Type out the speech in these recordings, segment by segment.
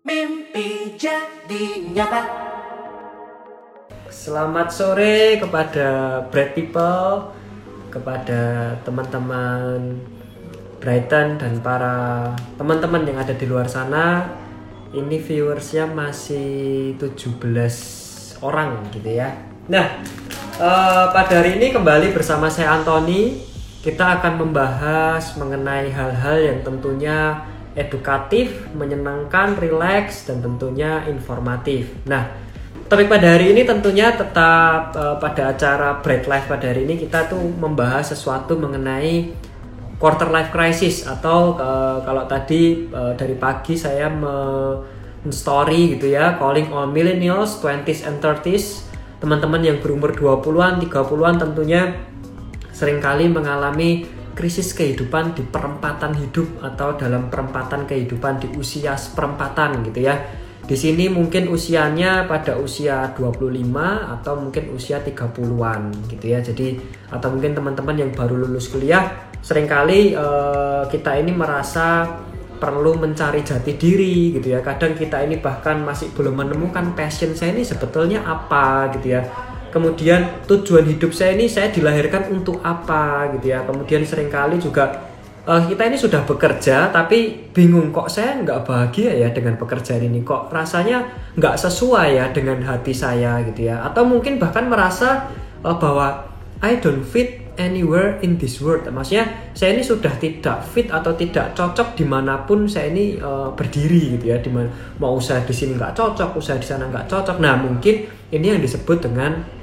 Mimpi jadi nyata. Selamat sore kepada Bright People, kepada teman-teman Brighton dan para teman-teman yang ada di luar sana. Ini viewersnya masih 17 orang gitu ya. Nah, eh, pada hari ini kembali bersama saya Anthony. Kita akan membahas mengenai hal-hal yang tentunya edukatif, menyenangkan, rileks, dan tentunya informatif. Nah, Topik pada hari ini tentunya tetap uh, pada acara Bright Life pada hari ini kita tuh membahas sesuatu mengenai quarter life crisis atau uh, kalau tadi uh, dari pagi saya me story gitu ya calling all millennials 20s and 30s teman-teman yang berumur 20-an 30-an tentunya sering kali mengalami krisis kehidupan di perempatan hidup atau dalam perempatan kehidupan di usia seperempatan gitu ya di sini mungkin usianya pada usia 25 atau mungkin usia 30-an gitu ya. Jadi atau mungkin teman-teman yang baru lulus kuliah sering kali uh, kita ini merasa perlu mencari jati diri gitu ya. Kadang kita ini bahkan masih belum menemukan passion saya ini sebetulnya apa gitu ya. Kemudian tujuan hidup saya ini saya dilahirkan untuk apa gitu ya. Kemudian sering kali juga uh, kita ini sudah bekerja tapi bingung kok saya nggak bahagia ya dengan pekerjaan ini? Kok rasanya nggak sesuai ya dengan hati saya gitu ya? Atau mungkin bahkan merasa uh, bahwa I don't fit anywhere in this world. Maksudnya saya ini sudah tidak fit atau tidak cocok di mana pun saya ini uh, berdiri gitu ya. Di mana mau usaha di sini nggak cocok usaha di sana nggak cocok. Nah mungkin ini yang disebut dengan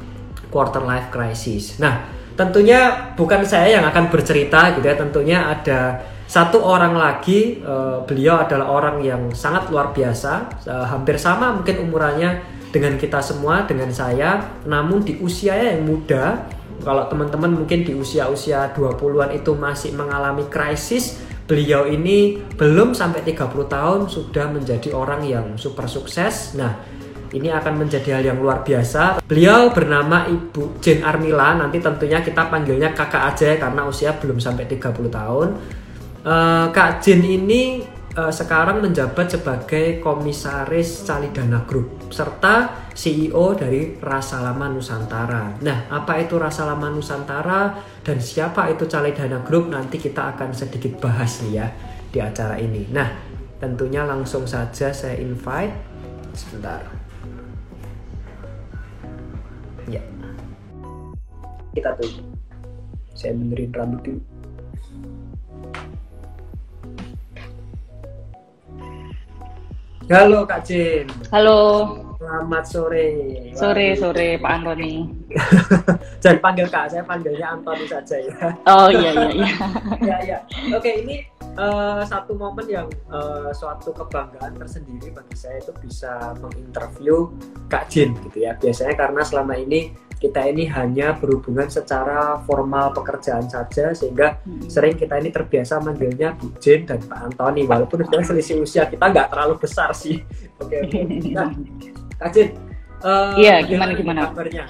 quarter life crisis. Nah tentunya bukan saya yang akan bercerita gitu ya. Tentunya ada satu orang lagi uh, beliau adalah orang yang sangat luar biasa uh, hampir sama mungkin umurannya dengan kita semua dengan saya. Namun di usia yang muda kalau teman-teman mungkin di usia-usia 20-an itu masih mengalami krisis beliau ini belum sampai 30 tahun sudah menjadi orang yang super sukses. Nah ini akan menjadi hal yang luar biasa. Beliau bernama Ibu Jane Armila, nanti tentunya kita panggilnya kakak aja karena usia belum sampai 30 tahun. Uh, Kak Jane ini uh, sekarang menjabat sebagai komisaris Calidana Group serta CEO dari Rasa Lama Nusantara. Nah, apa itu Rasa Lama Nusantara dan siapa itu Calidana Group nanti kita akan sedikit bahas nih ya di acara ini. Nah, tentunya langsung saja saya invite sebentar. Kita tunggu. Saya benerin rambut dulu. Halo Kak Jin. Halo. Selamat sore. Sore sore Pak Antoni. Jangan panggil Kak, saya panggilnya Antoni saja ya. Oh iya iya iya. ya ya. Oke ini uh, satu momen yang uh, suatu kebanggaan tersendiri bagi saya itu bisa menginterview Kak Jin gitu ya. Biasanya karena selama ini kita ini hanya berhubungan secara formal pekerjaan saja sehingga hmm. sering kita ini terbiasa manggilnya Bu Jin dan Pak Antoni walaupun sudah selisih usia kita nggak terlalu besar sih. Oke. Okay, Nah, Kak Jin. Uh, iya, gimana gimana? Kabarnya?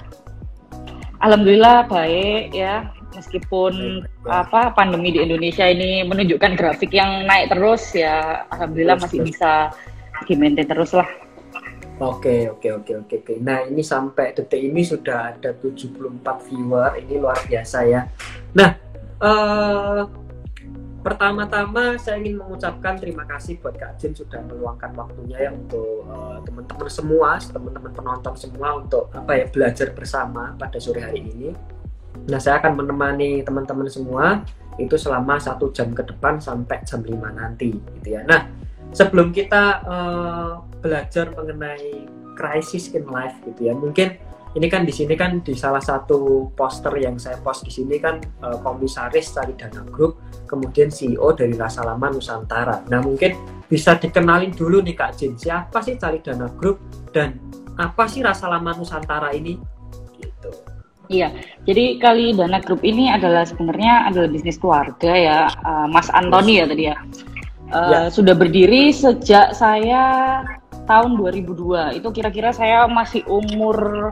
Alhamdulillah baik ya meskipun apa pandemi di Indonesia ini menunjukkan grafik yang naik terus ya alhamdulillah masih bisa di maintain terus lah. Oke, oke, oke, oke, oke. Nah, ini sampai detik ini sudah ada 74 viewer. Ini luar biasa ya. Nah, uh, pertama-tama saya ingin mengucapkan terima kasih buat Kak Jin sudah meluangkan waktunya ya untuk uh, teman-teman semua, teman-teman penonton semua untuk apa ya belajar bersama pada sore hari ini. Nah, saya akan menemani teman-teman semua itu selama satu jam ke depan sampai jam 5 nanti, gitu ya. Nah, sebelum kita uh, belajar mengenai crisis in life, gitu ya, mungkin ini kan di sini kan di salah satu poster yang saya post di sini kan uh, komisaris Cari Dana Group, kemudian CEO dari Rasa Lama Nusantara. Nah, mungkin bisa dikenalin dulu nih Kak Jin, siapa sih Cari Dana Group dan apa sih Rasa Lama Nusantara ini? Iya, jadi Kali Dana Group ini adalah sebenarnya adalah bisnis keluarga ya, uh, Mas Antoni ya tadi ya. Uh, ya. Sudah berdiri sejak saya tahun 2002. Itu kira-kira saya masih umur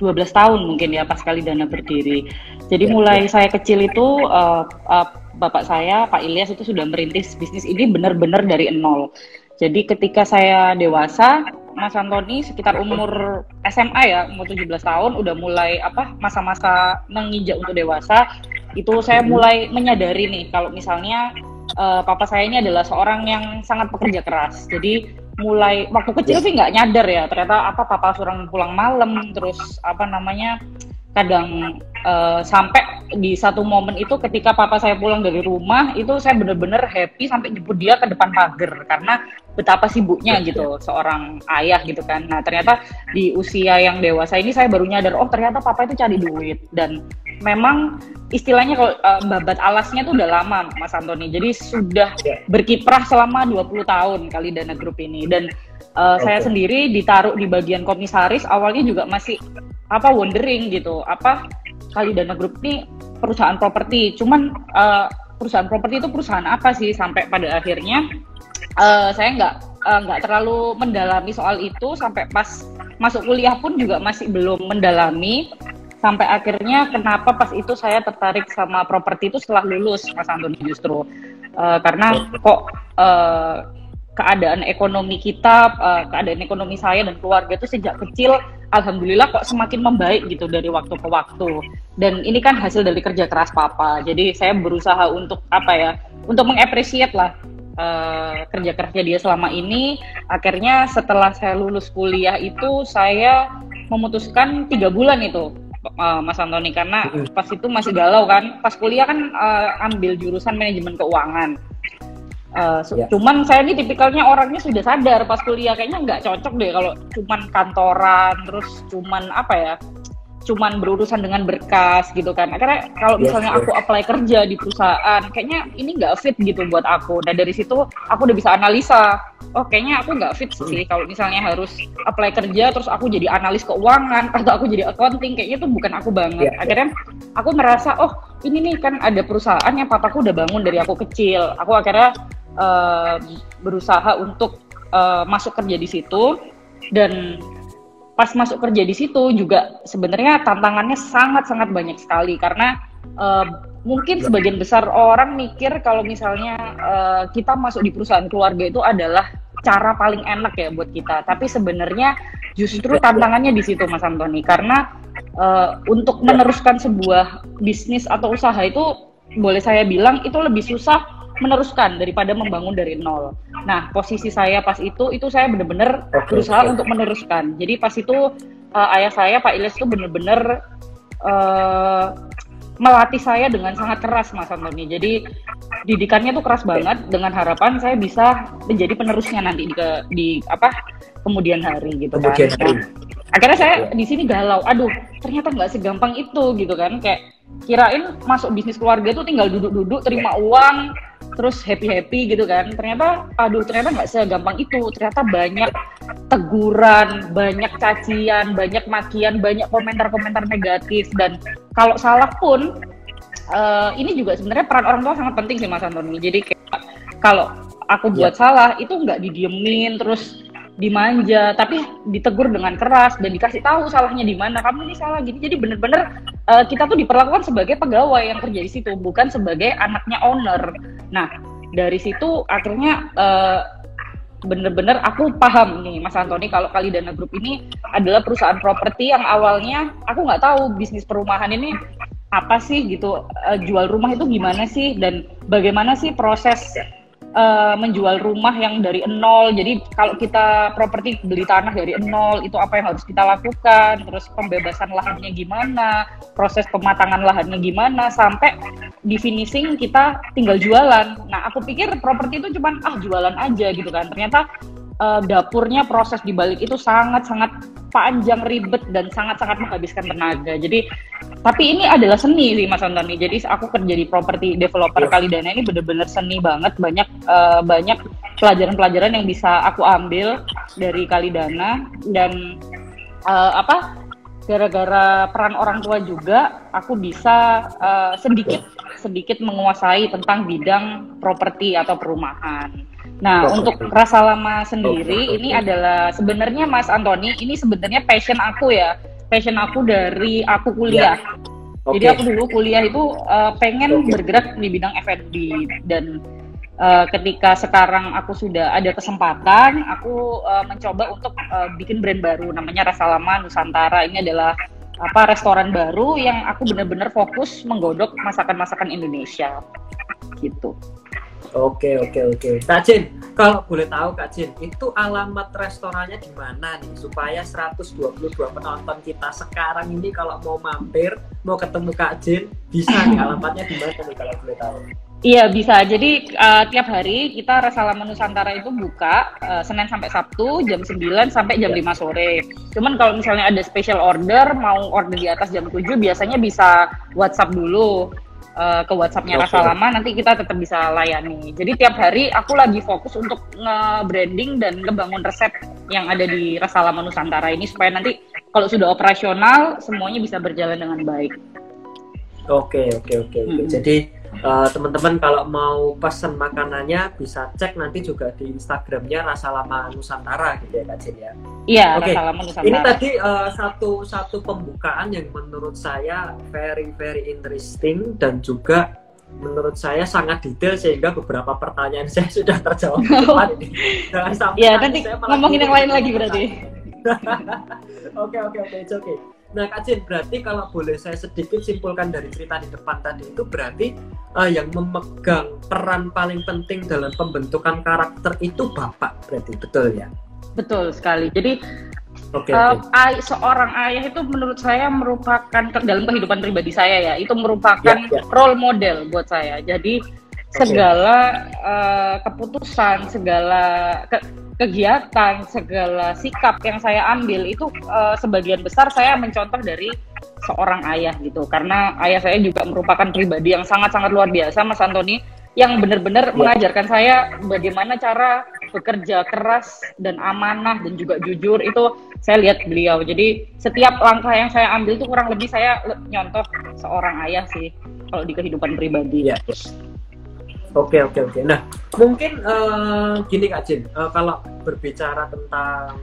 12 tahun mungkin ya pas Kali Dana berdiri. Jadi ya, mulai ya. saya kecil itu uh, uh, bapak saya Pak Ilyas itu sudah merintis bisnis ini benar-benar dari nol. Jadi ketika saya dewasa, Mas Antoni sekitar umur SMA ya, umur 17 tahun udah mulai apa masa-masa menginjak untuk dewasa, itu saya hmm. mulai menyadari nih kalau misalnya uh, papa saya ini adalah seorang yang sangat pekerja keras. Jadi mulai waktu kecil ya. sih nggak nyadar ya ternyata apa papa suruh pulang malam terus apa namanya kadang uh, sampai di satu momen itu ketika papa saya pulang dari rumah itu saya bener-bener happy sampai jemput dia ke depan pagar karena betapa sibuknya gitu seorang ayah gitu kan. Nah ternyata di usia yang dewasa ini saya baru nyadar oh ternyata papa itu cari duit. Dan memang istilahnya kalau uh, babat alasnya tuh udah lama Mas Antoni. Jadi sudah berkiprah selama 20 tahun kali dana grup ini. Dan uh, okay. saya sendiri ditaruh di bagian komisaris awalnya juga masih apa wondering gitu. Apa kali dana grup ini perusahaan properti. Cuman uh, perusahaan properti itu perusahaan apa sih? Sampai pada akhirnya uh, saya nggak uh, nggak terlalu mendalami soal itu. Sampai pas masuk kuliah pun juga masih belum mendalami. Sampai akhirnya kenapa pas itu saya tertarik sama properti itu setelah lulus Mas Antoni justru. Uh, karena kok uh, keadaan ekonomi kita, uh, keadaan ekonomi saya dan keluarga itu sejak kecil, alhamdulillah kok semakin membaik gitu dari waktu ke waktu. Dan ini kan hasil dari kerja keras papa. Jadi saya berusaha untuk apa ya, untuk mengapresiat lah uh, kerja kerja dia selama ini. Akhirnya setelah saya lulus kuliah itu saya memutuskan tiga bulan itu uh, Mas Antoni karena pas itu masih galau kan. Pas kuliah kan uh, ambil jurusan manajemen keuangan. Uh, ya. Cuman saya ini tipikalnya orangnya sudah sadar pas kuliah kayaknya nggak cocok deh kalau cuman kantoran terus cuman apa ya cuman berurusan dengan berkas gitu kan. Karena kalau misalnya aku apply kerja di perusahaan, kayaknya ini nggak fit gitu buat aku. Dan dari situ aku udah bisa analisa. Oh, kayaknya aku nggak fit sih kalau misalnya harus apply kerja terus aku jadi analis keuangan atau aku jadi accounting, kayaknya itu bukan aku banget. Yeah. Akhirnya aku merasa, oh ini nih kan ada perusahaan yang papaku udah bangun dari aku kecil. Aku akhirnya uh, berusaha untuk uh, masuk kerja di situ. Dan pas masuk kerja di situ juga sebenarnya tantangannya sangat-sangat banyak sekali. Karena uh, mungkin sebagian besar orang mikir kalau misalnya uh, kita masuk di perusahaan keluarga itu adalah cara paling enak ya buat kita. Tapi sebenarnya justru tantangannya di situ Mas Antoni. Karena uh, untuk meneruskan sebuah bisnis atau usaha itu boleh saya bilang itu lebih susah meneruskan daripada membangun dari nol. Nah, posisi saya pas itu itu saya benar-benar okay, berusaha okay. untuk meneruskan. Jadi pas itu uh, ayah saya Pak Iles itu benar-benar uh, melatih saya dengan sangat keras Mas Antoni. Jadi didikannya tuh keras banget dengan harapan saya bisa menjadi penerusnya nanti di, ke, di apa kemudian hari gitu kan. Kemudian hari. Nah, akhirnya saya di sini galau. Aduh, ternyata nggak segampang itu gitu kan. Kayak kirain masuk bisnis keluarga itu tinggal duduk-duduk terima uang terus happy happy gitu kan. Ternyata aduh ternyata nggak segampang itu. Ternyata banyak teguran banyak cacian banyak makian banyak komentar-komentar negatif. Dan kalau salah pun uh, ini juga sebenarnya peran orang tua sangat penting sih mas Antoni jadi kayak kalau aku buat ya. salah itu nggak didiemin terus dimanja tapi ditegur dengan keras dan dikasih tahu salahnya di mana. Kamu ini salah gini. Jadi bener-bener uh, kita tuh diperlakukan sebagai pegawai yang kerja di situ bukan sebagai anaknya owner. Nah dari situ akhirnya uh, bener-bener aku paham nih Mas Antoni kalau kali Dana Group ini adalah perusahaan properti yang awalnya aku nggak tahu bisnis perumahan ini apa sih gitu uh, jual rumah itu gimana sih dan bagaimana sih proses uh, menjual rumah yang dari nol. Jadi kalau kita properti beli tanah dari nol itu apa yang harus kita lakukan, terus pembebasan lahannya gimana, proses pematangan lahannya gimana, sampai di finishing kita tinggal jualan. Nah aku pikir properti itu cuma ah jualan aja gitu kan. Ternyata uh, dapurnya proses di balik itu sangat-sangat panjang ribet dan sangat-sangat menghabiskan tenaga. Jadi tapi ini adalah seni sih Mas Antoni. Jadi aku kerja di properti developer yeah. Kalidana ini benar-benar seni banget. Banyak uh, banyak pelajaran-pelajaran yang bisa aku ambil dari Kalidana dan uh, apa gara-gara peran orang tua juga aku bisa uh, sedikit sedikit menguasai tentang bidang properti atau perumahan. Nah, oh, untuk rasa lama sendiri oh, ini adalah sebenarnya Mas Antoni, ini sebenarnya passion aku ya. Passion aku dari aku kuliah. Yeah. Okay. Jadi aku dulu kuliah itu uh, pengen okay. bergerak di bidang F&B dan uh, ketika sekarang aku sudah ada kesempatan, aku uh, mencoba untuk uh, bikin brand baru namanya Rasa Lama Nusantara. Ini adalah apa restoran baru yang aku benar-benar fokus menggodok masakan-masakan Indonesia gitu. Oke oke oke. Kak Jin, kalau boleh tahu Kak Jin, itu alamat restorannya di mana nih supaya 122 penonton kita sekarang ini kalau mau mampir, mau ketemu Kak Jin, bisa nih alamatnya di mana nih kalau boleh tahu? Iya bisa. Jadi uh, tiap hari kita Rasa Lama Nusantara itu buka uh, Senin sampai Sabtu jam 9 sampai jam 5 sore. Cuman kalau misalnya ada special order mau order di atas jam 7 biasanya bisa WhatsApp dulu uh, ke WhatsAppnya okay. Rasa Lama nanti kita tetap bisa layani. Jadi tiap hari aku lagi fokus untuk nge-branding dan ngebangun resep yang ada di Rasa Lama Nusantara ini supaya nanti kalau sudah operasional semuanya bisa berjalan dengan baik. Oke oke oke oke. Jadi uh, teman-teman kalau mau pesan makanannya bisa cek nanti juga di Instagramnya Rasa Lama Nusantara gitu ya Kak Jin ya. Iya okay. Rasa Lama Nusantara. Ini tadi uh, satu satu pembukaan yang menurut saya very very interesting dan juga menurut saya sangat detail sehingga beberapa pertanyaan saya sudah terjawab ini. Jangan sampai ya, nanti ngomongin yang lain lagi berarti. Oke oke oke, oke. Nah, Kak Jin, berarti kalau boleh saya sedikit simpulkan dari cerita di depan tadi itu berarti uh, yang memegang peran paling penting dalam pembentukan karakter itu Bapak, berarti betul ya? Betul sekali. Jadi okay, uh, okay. Ay, seorang ayah itu menurut saya merupakan dalam kehidupan pribadi saya ya, itu merupakan yeah, yeah. role model buat saya. Jadi segala uh, keputusan, segala ke, kegiatan, segala sikap yang saya ambil itu uh, sebagian besar saya mencontoh dari seorang ayah gitu. Karena ayah saya juga merupakan pribadi yang sangat-sangat luar biasa, Mas Antoni, yang benar-benar ya. mengajarkan saya bagaimana cara bekerja keras dan amanah dan juga jujur itu saya lihat beliau. Jadi setiap langkah yang saya ambil itu kurang lebih saya nyontoh seorang ayah sih kalau di kehidupan pribadi. Ya. Oke oke oke. Nah mungkin uh, gini Kak Jin, uh, kalau berbicara tentang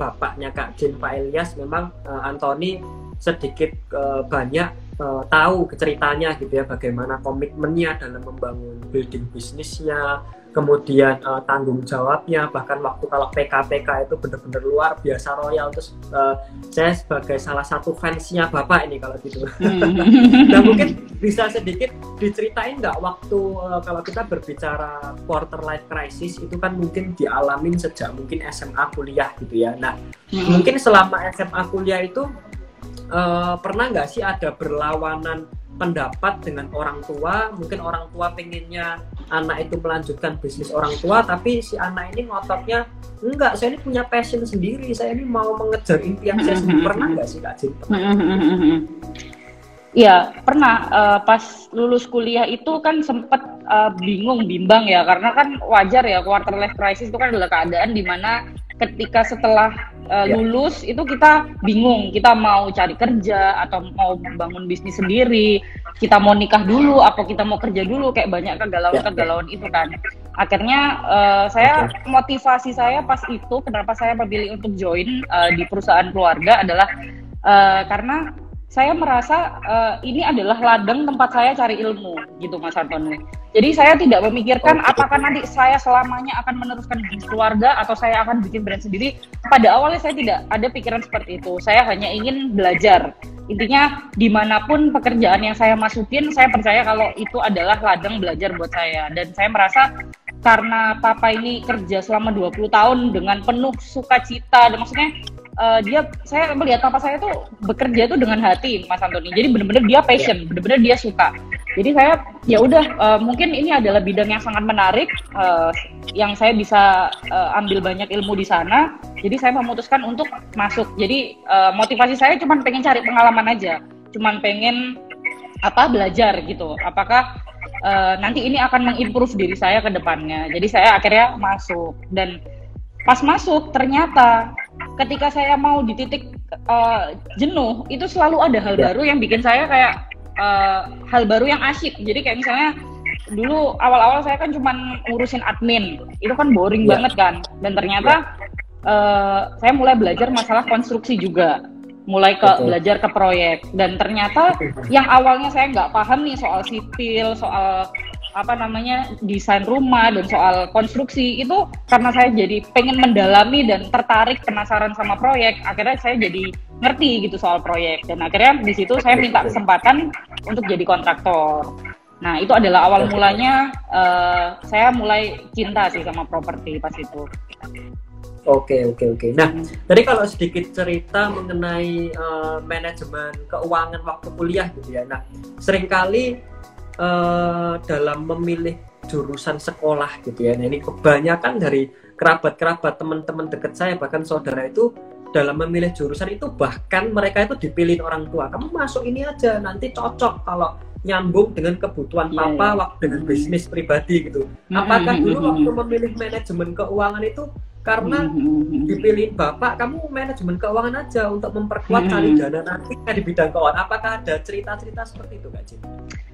bapaknya Kak Jin Pak Elias, memang uh, Anthony sedikit uh, banyak uh, tahu ceritanya gitu ya bagaimana komitmennya dalam membangun building bisnisnya, kemudian uh, tanggung jawabnya bahkan waktu kalau PKPK itu benar-benar luar biasa royal. Terus uh, saya sebagai salah satu fansnya bapak ini kalau gitu. Nah mungkin bisa sedikit diceritain nggak waktu uh, kalau kita berbicara quarter life crisis itu kan mungkin dialamin sejak mungkin SMA kuliah gitu ya. Nah mungkin selama SMA kuliah itu uh, pernah nggak sih ada berlawanan pendapat dengan orang tua? Mungkin orang tua pengennya anak itu melanjutkan bisnis orang tua tapi si anak ini ngototnya enggak saya ini punya passion sendiri saya ini mau mengejar impian saya sendiri. Pernah nggak sih kak Jin? Iya pernah. Uh, pas lulus kuliah itu kan sempat uh, bingung bimbang ya karena kan wajar ya quarter life crisis itu kan adalah keadaan di mana ketika setelah uh, lulus itu kita bingung. Kita mau cari kerja atau mau bangun bisnis sendiri. Kita mau nikah dulu apa kita mau kerja dulu kayak banyak kegalauan-kegalauan itu kan. Akhirnya uh, saya motivasi saya pas itu kenapa saya memilih untuk join uh, di perusahaan keluarga adalah uh, karena saya merasa uh, ini adalah ladang tempat saya cari ilmu gitu Mas Antoni. Jadi saya tidak memikirkan okay. apakah nanti saya selamanya akan meneruskan bisnis keluarga atau saya akan bikin brand sendiri. Pada awalnya saya tidak ada pikiran seperti itu. Saya hanya ingin belajar. Intinya di mana pun pekerjaan yang saya masukin, saya percaya kalau itu adalah ladang belajar buat saya. Dan saya merasa karena papa ini kerja selama 20 tahun dengan penuh sukacita dan maksudnya uh, dia saya melihat papa saya tuh bekerja tuh dengan hati Mas Antoni. Jadi benar-benar dia passion, yeah. benar-benar dia suka. Jadi saya ya udah uh, mungkin ini adalah bidang yang sangat menarik uh, yang saya bisa uh, ambil banyak ilmu di sana. Jadi saya memutuskan untuk masuk. Jadi uh, motivasi saya cuma pengen cari pengalaman aja, cuma pengen apa belajar gitu. Apakah uh, nanti ini akan mengimprove diri saya ke depannya. Jadi saya akhirnya masuk dan pas masuk ternyata ketika saya mau di titik uh, jenuh itu selalu ada hal ya. baru yang bikin saya kayak uh, hal baru yang asyik jadi kayak misalnya dulu awal-awal saya kan cuma ngurusin admin itu kan boring ya. banget kan dan ternyata ya. uh, saya mulai belajar masalah konstruksi juga mulai ke Betul. belajar ke proyek dan ternyata yang awalnya saya nggak paham nih soal sipil soal apa namanya desain rumah dan soal konstruksi itu karena saya jadi pengen mendalami dan tertarik penasaran sama proyek akhirnya saya jadi ngerti gitu soal proyek dan akhirnya di situ saya minta kesempatan untuk jadi kontraktor nah itu adalah awal mulanya uh, saya mulai cinta sih sama properti pas itu Oke oke oke. Nah, tadi kalau sedikit cerita mengenai uh, manajemen keuangan waktu kuliah gitu ya. Nah, sering kali uh, dalam memilih jurusan sekolah gitu ya. Nah, ini kebanyakan dari kerabat-kerabat teman-teman dekat saya bahkan saudara itu dalam memilih jurusan itu bahkan mereka itu dipilih orang tua. Kamu masuk ini aja nanti cocok kalau nyambung dengan kebutuhan yeah, papa yeah. waktu dengan bisnis pribadi gitu. Apakah dulu waktu memilih manajemen keuangan itu karena hmm, hmm, hmm, dipilih bapak kamu manajemen keuangan aja untuk memperkuat cari dana nanti di bidang keuangan apakah ada cerita-cerita seperti itu kak Jin?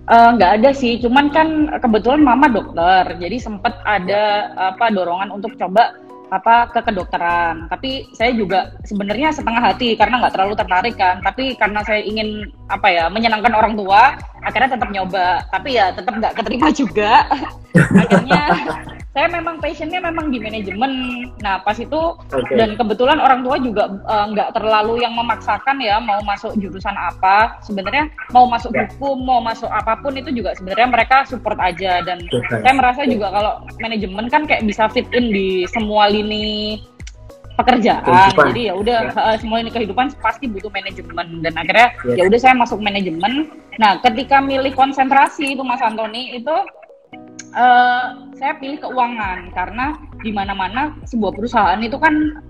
Uh, nggak ada sih, cuman kan kebetulan mama dokter, jadi sempat ada apa dorongan untuk coba apa ke kedokteran. Tapi saya juga sebenarnya setengah hati karena nggak terlalu tertarik kan. Tapi karena saya ingin apa ya menyenangkan orang tua, akhirnya tetap nyoba. Tapi ya tetap nggak keterima juga. akhirnya saya memang passionnya memang di manajemen. Nah pas itu okay. dan kebetulan orang tua juga uh, nggak terlalu yang memaksakan ya mau masuk jurusan apa. Sebenarnya mau masuk yeah. hukum, mau masuk apa pun itu juga sebenarnya mereka support aja. Dan okay. saya merasa juga kalau manajemen kan kayak bisa fit in di semua lini pekerjaan. Kehidupan. Jadi ya udah ya. uh, semua ini kehidupan pasti butuh manajemen dan akhirnya ya, ya udah saya masuk manajemen. Nah ketika milih konsentrasi itu Mas Antoni itu uh, saya pilih keuangan karena di mana-mana sebuah perusahaan itu kan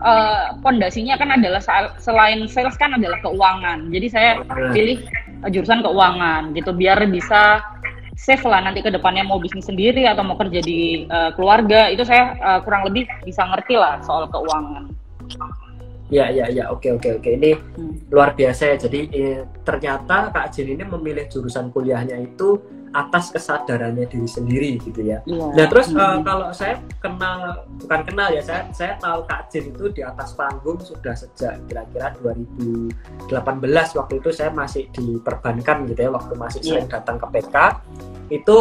pondasinya uh, kan adalah selain sales kan adalah keuangan. Jadi saya pilih uh, jurusan keuangan gitu biar bisa save lah nanti ke depannya mau bisnis sendiri atau mau kerja di uh, keluarga itu saya uh, kurang lebih bisa ngerti lah soal keuangan. Ya, ya, ya, oke, oke, oke. Ini hmm. luar biasa ya. Jadi eh, ternyata Kak Jin ini memilih jurusan kuliahnya itu atas kesadarannya diri sendiri gitu ya. Yeah. Nah terus mm -hmm. uh, kalau saya kenal bukan kenal ya saya saya tahu Kak Jin itu di atas panggung sudah sejak kira-kira 2018 waktu itu saya masih di perbankan gitu ya waktu masih yeah. sering datang ke PK itu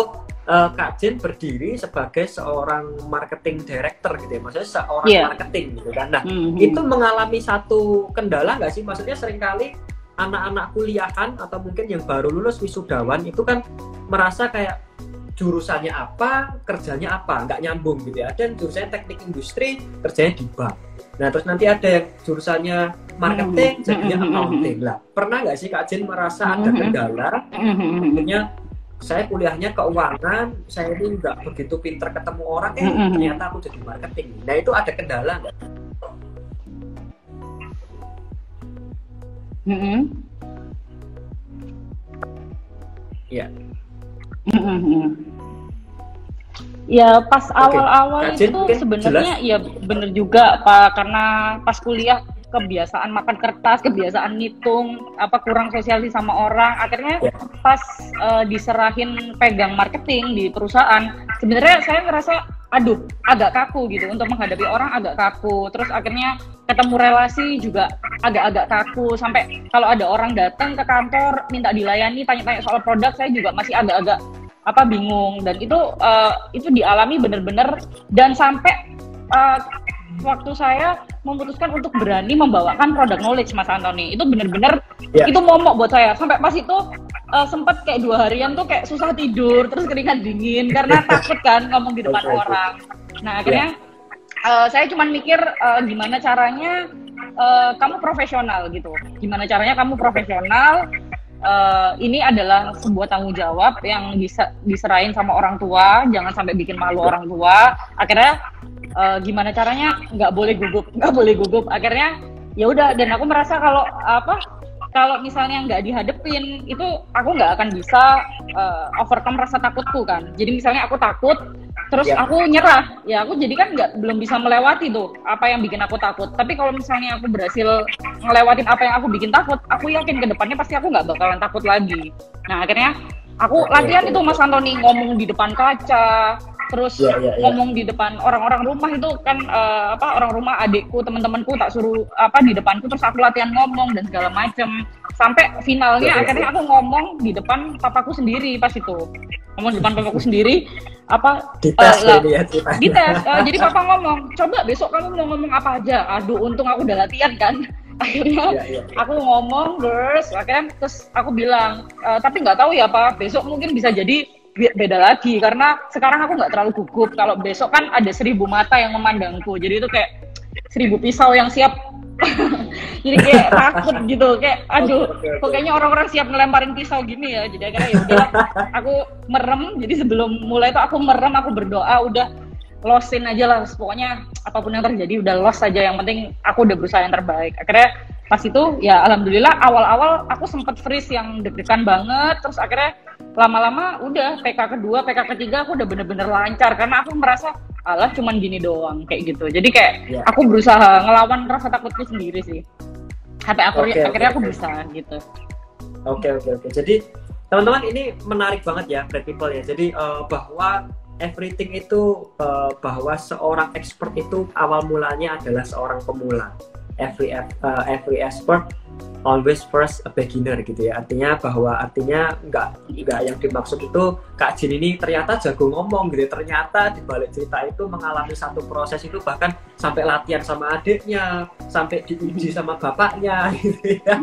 uh, Kak Jin berdiri sebagai seorang marketing director gitu ya maksudnya seorang yeah. marketing gitu kan. Nah mm -hmm. itu mengalami satu kendala nggak sih maksudnya sering kali anak-anak kuliahan atau mungkin yang baru lulus wisudawan itu kan merasa kayak jurusannya apa, kerjanya apa, nggak nyambung gitu ya. Dan jurusannya teknik industri, kerjanya di bank. Nah terus nanti ada yang jurusannya marketing, hmm. jadinya hmm. accounting lah. Pernah nggak sih Kak Jen merasa ada hmm. kendala? Maksudnya saya kuliahnya keuangan, saya ini nggak begitu pinter ketemu orang, eh ternyata aku jadi marketing. Nah itu ada kendala nggak? Mm -hmm. Ya. Ya pas awal-awal okay. itu sebenarnya ya bener juga Pak karena pas kuliah kebiasaan makan kertas, kebiasaan ngitung, apa kurang sosialisasi sama orang. Akhirnya yeah. pas uh, diserahin pegang marketing di perusahaan, sebenarnya saya ngerasa aduh agak kaku gitu untuk menghadapi orang agak kaku. Terus akhirnya ketemu relasi juga agak-agak kaku sampai kalau ada orang datang ke kantor minta dilayani tanya-tanya soal produk saya juga masih agak-agak apa bingung dan itu uh, itu dialami benar-benar dan sampai uh, waktu saya memutuskan untuk berani membawakan produk knowledge Mas Antoni. Itu benar-benar yeah. itu momok buat saya. Sampai pas itu uh, sempet kayak dua harian tuh kayak susah tidur terus keringat dingin karena takut kan ngomong di depan okay, orang. Nah akhirnya yeah. uh, saya cuma mikir uh, gimana caranya uh, kamu profesional gitu. Gimana caranya kamu profesional uh, ini adalah sebuah tanggung jawab yang bisa diserahin sama orang tua jangan sampai bikin malu orang tua. Akhirnya uh, gimana caranya? Nggak boleh gugup nggak boleh gugup. Akhirnya ya udah dan aku merasa kalau apa kalau misalnya nggak dihadepin itu aku nggak akan bisa uh, overcome rasa takutku kan. Jadi misalnya aku takut terus ya. aku nyerah. Ya aku jadi kan nggak belum bisa melewati tuh apa yang bikin aku takut. Tapi kalau misalnya aku berhasil ngelewatin apa yang aku bikin takut aku yakin ke depannya pasti aku nggak bakalan takut lagi. Nah akhirnya aku latihan itu Mas Antoni ngomong di depan kaca terus yeah, yeah, yeah. ngomong di depan orang-orang rumah itu kan uh, apa orang rumah adikku teman-temanku tak suruh apa di depanku terus aku latihan ngomong dan segala macem sampai finalnya yeah, akhirnya yeah. aku ngomong di depan papaku sendiri pas itu ngomong di depan papaku sendiri apa dites uh, lah, ya, dites uh, jadi papa ngomong coba besok kamu mau ngomong apa aja aduh untung aku udah latihan kan akhirnya yeah, yeah, yeah. aku ngomong terus akhirnya terus aku bilang e, tapi nggak tahu ya pak besok mungkin bisa jadi beda lagi. Karena sekarang aku nggak terlalu gugup. Kalau besok kan ada seribu mata yang memandangku. Jadi itu kayak seribu pisau yang siap. Jadi kayak takut gitu. Kayak aduh kok kayaknya orang-orang siap ngelemparin pisau gini ya. Jadi akhirnya ya udah aku merem. Jadi sebelum mulai itu aku merem aku berdoa udah losin aja lah. Pokoknya apa pun yang terjadi udah loss aja. Yang penting aku udah berusaha yang terbaik. Akhirnya pas itu ya alhamdulillah awal-awal aku sempet freeze yang deg-degan banget. Terus akhirnya lama-lama udah PK kedua PK ketiga aku udah bener-bener lancar karena aku merasa alah cuman gini doang kayak gitu jadi kayak yeah. aku berusaha ngelawan rasa takutku sendiri sih sampai aku okay, akhirnya okay, aku okay. bisa gitu oke okay, oke okay, oke okay. jadi teman-teman ini menarik banget ya Brad People ya jadi uh, bahwa everything itu uh, bahwa seorang expert itu awal mulanya adalah seorang pemula every uh, every expert always first a beginner gitu ya artinya bahwa artinya nggak nggak yang dimaksud itu kak Jin ini ternyata jago ngomong gitu ya. ternyata di balik cerita itu mengalami satu proses itu bahkan sampai latihan sama adiknya sampai diuji sama bapaknya gitu ya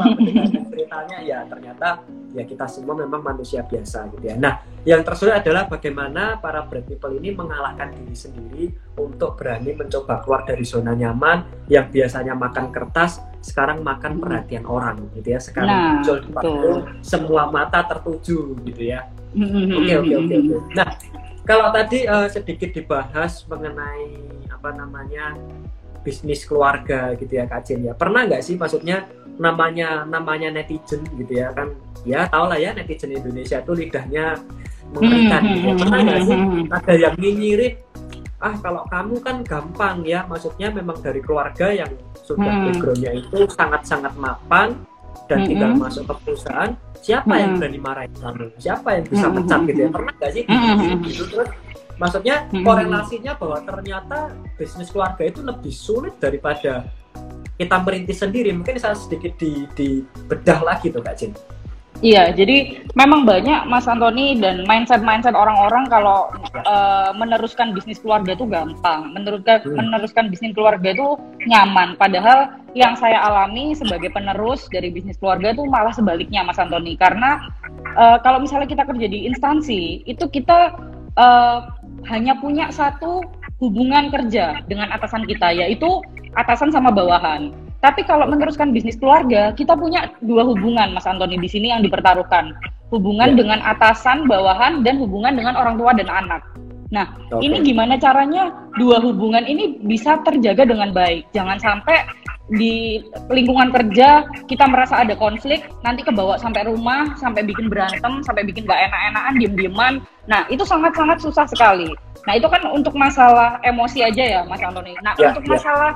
ceritanya ya ternyata ya kita semua memang manusia biasa gitu ya. Nah yang tersulit adalah bagaimana para brand people ini mengalahkan diri sendiri untuk berani mencoba keluar dari zona nyaman yang biasanya makan kertas sekarang makan perhatian orang gitu ya. Sekarang nah, muncul di itu semua mata tertuju gitu ya. Oke oke oke oke. Nah kalau tadi uh, sedikit dibahas mengenai apa namanya bisnis keluarga gitu ya Kak Jen ya. Pernah nggak sih maksudnya namanya namanya netizen gitu ya kan ya tau lah ya netizen Indonesia itu lidahnya mengerikan hmm, gitu. Pernah nggak sih ada yang nyinyirin ah kalau kamu kan gampang ya maksudnya memang dari keluarga yang sudah hmm. backgroundnya itu sangat-sangat mapan dan hmm. tinggal masuk ke perusahaan siapa hmm. yang berani marahin kamu siapa yang bisa pecat gitu ya pernah nggak sih hmm. gitu terus maksudnya korelasinya bahwa ternyata bisnis keluarga itu lebih sulit daripada kita merintis sendiri mungkin saya sedikit di, di bedah lagi tuh kak Jin Iya, jadi memang banyak Mas Antoni dan mindset-mindset orang-orang kalau uh, meneruskan bisnis keluarga itu gampang, meneruskan hmm. meneruskan bisnis keluarga itu nyaman. Padahal yang saya alami sebagai penerus dari bisnis keluarga itu malah sebaliknya Mas Antoni. Karena uh, kalau misalnya kita kerja di instansi, itu kita uh, hanya punya satu hubungan kerja dengan atasan kita, yaitu atasan sama bawahan. Tapi kalau meneruskan bisnis keluarga, kita punya dua hubungan, Mas Antoni di sini yang dipertaruhkan. Hubungan ya. dengan atasan, bawahan, dan hubungan dengan orang tua dan anak. Nah, okay. ini gimana caranya dua hubungan ini bisa terjaga dengan baik? Jangan sampai di lingkungan kerja kita merasa ada konflik, nanti kebawa sampai rumah, sampai bikin berantem, sampai bikin gak enak-enakan, diem-dieman. Nah, itu sangat-sangat susah sekali. Nah, itu kan untuk masalah emosi aja ya, Mas Antoni. Nah, ya, untuk ya. masalah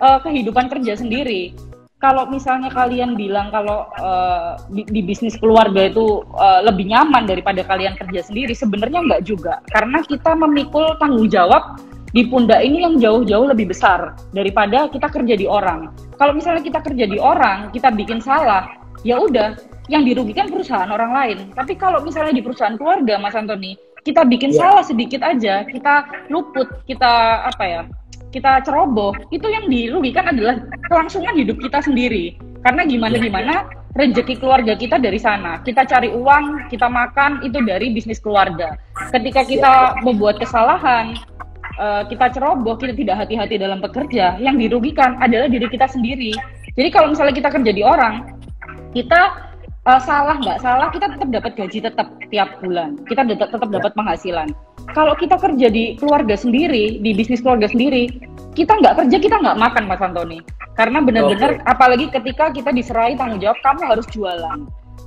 uh, kehidupan kerja sendiri. Kalau misalnya kalian bilang kalau uh, di, di bisnis keluarga itu uh, lebih nyaman daripada kalian kerja sendiri, sebenarnya enggak juga. Karena kita memikul tanggung jawab di pundak ini yang jauh-jauh lebih besar daripada kita kerja di orang. Kalau misalnya kita kerja di orang, kita bikin salah, ya udah, yang dirugikan perusahaan orang lain. Tapi kalau misalnya di perusahaan keluarga, Mas Antoni, kita bikin yeah. salah sedikit aja, kita luput, kita apa ya, kita ceroboh itu yang dirugikan adalah kelangsungan hidup kita sendiri karena gimana iya, gimana iya. rezeki keluarga kita dari sana kita cari uang kita makan itu dari bisnis keluarga ketika kita iya. membuat kesalahan uh, kita ceroboh kita tidak hati-hati dalam bekerja yang dirugikan adalah diri kita sendiri jadi kalau misalnya kita kerja di orang kita uh, salah nggak salah kita tetap dapat gaji tetap tiap bulan kita tetap tetap dapat penghasilan kalau kita kerja di keluarga sendiri, di bisnis keluarga sendiri, kita nggak kerja, kita nggak makan, Mas Antoni. Karena benar-benar, okay. apalagi ketika kita diserai tanggung jawab, kamu harus jualan.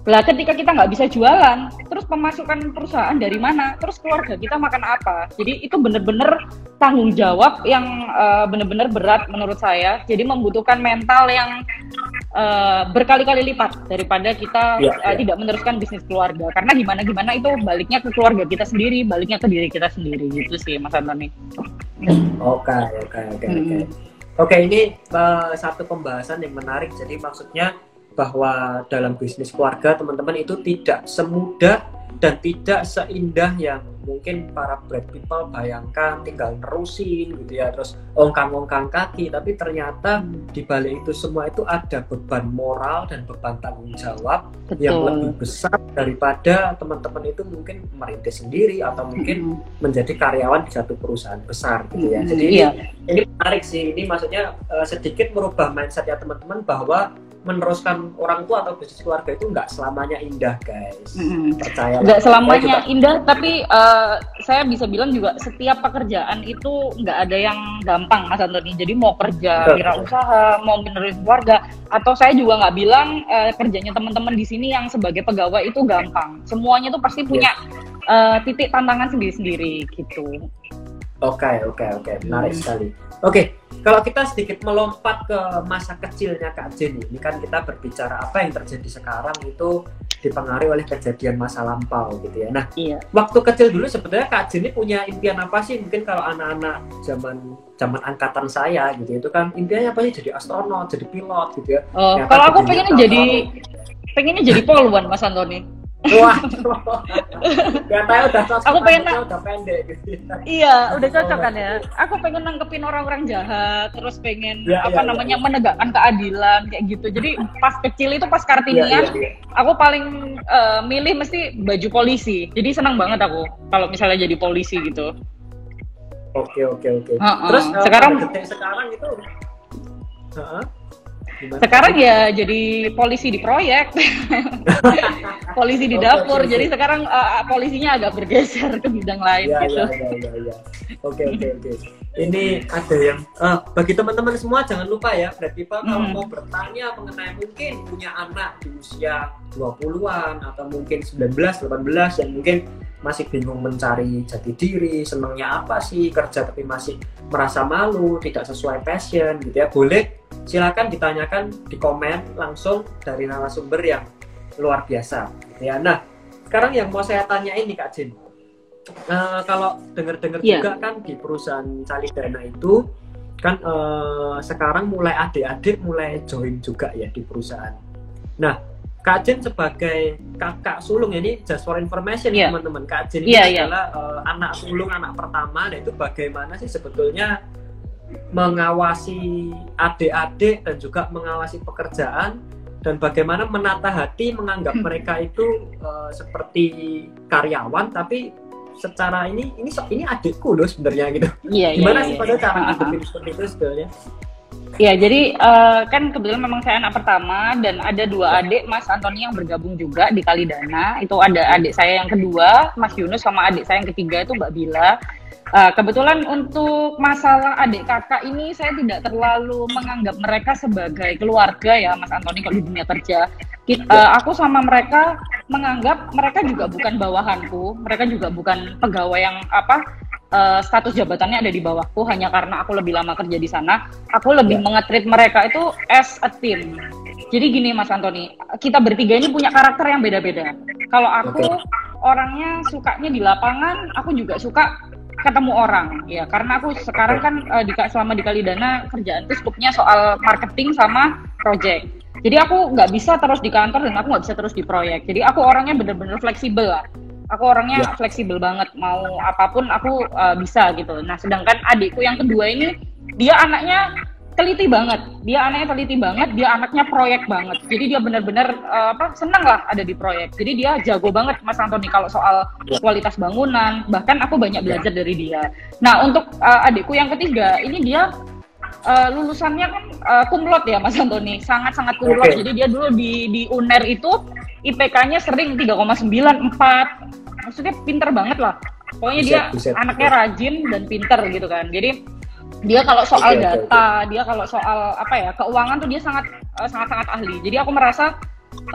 Lah ketika kita nggak bisa jualan, terus pemasukan perusahaan dari mana? Terus keluarga kita makan apa? Jadi itu benar-benar tanggung jawab yang uh, benar-benar berat menurut saya. Jadi membutuhkan mental yang uh, berkali-kali lipat daripada kita Ya, uh, ya. tidak meneruskan bisnis keluarga karena gimana gimana itu baliknya ke keluarga kita sendiri baliknya ke diri kita sendiri gitu sih Mas Antoni Oke, oke, oke, oke. Oke, ini eh, satu pembahasan yang menarik. Jadi maksudnya bahwa dalam bisnis keluarga teman-teman itu tidak semudah dan tidak seindah yang mungkin para bread people bayangkan tinggal nerusin gitu ya terus ongkang-ongkang kaki tapi ternyata di balik itu semua itu ada beban moral dan beban tanggung jawab yang lebih betul besar daripada teman-teman itu mungkin merintis sendiri atau mungkin Mm-mm. menjadi karyawan di satu perusahaan besar gitu ya. Jadi ini, iya ini menarik sih. Ini maksudnya eh, sedikit merubah mindset ya teman-teman bahwa meneruskan orang tua atau bisnis keluarga itu nggak selamanya indah guys. Percaya. nggak selamanya indah tapi eh, saya bisa bilang juga setiap pekerjaan itu nggak ada yang gampang Mas Antoni jadi mau kerja wirausaha mau menerusin keluarga atau saya juga nggak bilang eh, kerjanya teman-teman di sini yang sebagai pegawai itu gampang. Semuanya tuh pasti punya eh, titik tantangan sendiri-sendiri gitu Oke oke oke menarik sekali. Oke kalau kita sedikit melompat ke masa kecilnya Kak Jenny, ini kan kita berbicara apa yang terjadi sekarang itu dipengaruhi oleh kejadian masa lampau gitu ya. Nah iya waktu kecil dulu sebenarnya Kak Jenny punya impian apa sih? Mungkin kalau anak-anak zaman zaman angkatan saya gitu itu kan impiannya apa sih? Jadi astronot, jadi pilot gitu ya. oh, Ternyata kalau aku pengennya jadi pengennya jadi polwan Mas Antoni Wah, katanya udah cocok, Aku pengen udah pendek gitu. ya. Iya, udah cocok kan ya. Aku pengen nangkepin orang-orang jahat, terus pengen Ya, apa ya, namanya menegakkan keadilan kayak gitu. Jadi pas kecil itu pas kartinian, Iya, iya, iya. aku paling eh, milih mesti baju polisi. Jadi senang banget aku kalau misalnya jadi polisi gitu. Oke oke oke. Ha-ha. Terus eh, Sekarang- detik sekarang itu, Heeh. Gimana? Sekarang ya jadi polisi di proyek, polisi di dapur. Jadi sekarang eh, polisinya agak bergeser ke bidang lain Ya, gitu. ya, ya. Oke, oke, oke. Ini ada yang, eh, bagi teman-teman semua jangan lupa ya, People kalau Hmm. mau bertanya mengenai mungkin punya anak di usia 20-an atau mungkin 19, 18 yang mungkin masih bingung mencari jati diri, senangnya apa sih kerja tapi masih merasa malu, tidak sesuai passion gitu ya, boleh silakan ditanyakan di komen langsung dari narasumber yang luar biasa ya. Nah, sekarang yang mau saya tanyain nih Kak Jin, Eh, kalau dengar-dengar Iya. juga kan di perusahaan Salidana itu kan eh, sekarang mulai adik-adik mulai join juga ya di perusahaan. Nah, Kak Jen sebagai kakak sulung ini just for information Iya. teman-teman. Kak Jen ini Iya, adalah eh, anak sulung anak pertama. Nah itu bagaimana sih sebetulnya mengawasi adik-adik dan juga mengawasi pekerjaan dan bagaimana menata hati menganggap Hmm. mereka itu eh, seperti karyawan tapi secara ini ini ini adikku loh sebenarnya gitu. Iya, iya, Gimana iya, sih iya. pada cara Ha-ha. ngadepin seperti itu sebenarnya? Ya, jadi eh, kan kebetulan memang saya anak pertama dan ada dua adik Mas Antoni yang bergabung juga di Kalidana. Itu ada adik saya yang kedua, Mas Yunus, sama adik saya yang ketiga itu Mbak Bila. Eh, kebetulan untuk masalah adik kakak ini saya tidak terlalu menganggap mereka sebagai keluarga ya Mas Antoni kalau di dunia kerja. Kit- eh, aku sama mereka menganggap mereka juga bukan bawahanku, mereka juga bukan pegawai yang apa eh, status jabatannya ada di bawahku hanya karena aku lebih lama kerja di sana. Aku lebih Ya. mengetrit mereka itu as a team. Jadi gini Mas Antoni, kita bertiga ini punya karakter yang beda-beda. Kalau aku Oke. orangnya sukanya di lapangan, aku juga suka ketemu orang. Ya karena aku sekarang kan eh, di selama di Kalidana kerjaan itu skupnya soal marketing sama project. Jadi aku nggak bisa terus di kantor dan aku nggak bisa terus di proyek. Jadi aku orangnya bener-bener fleksibel lah. Aku orangnya Ya. fleksibel banget. Mau apa pun aku eh, bisa gitu. Nah sedangkan adikku yang kedua ini dia anaknya teliti banget. Dia anaknya teliti banget dia anaknya proyek banget. Jadi dia benar-benar eh, apa senang lah ada di proyek. Jadi dia jago banget Mas Antoni kalau soal Ya. kualitas bangunan. Bahkan aku banyak belajar dari dia. Nah untuk eh, adikku yang ketiga ini dia eh, lulusannya kan eh, kumlot ya Mas Antoni. Sangat-sangat kumlot. Oke. jadi dia dulu di di UNER itu IPK-nya sering 3,9 4 maksudnya pinter banget lah. Pokoknya dia Buset, buset. anaknya rajin dan pinter gitu kan. Jadi dia kalau soal oke, data dia kalau soal apa ya keuangan tuh dia sangat eh, sangat sangat ahli jadi aku merasa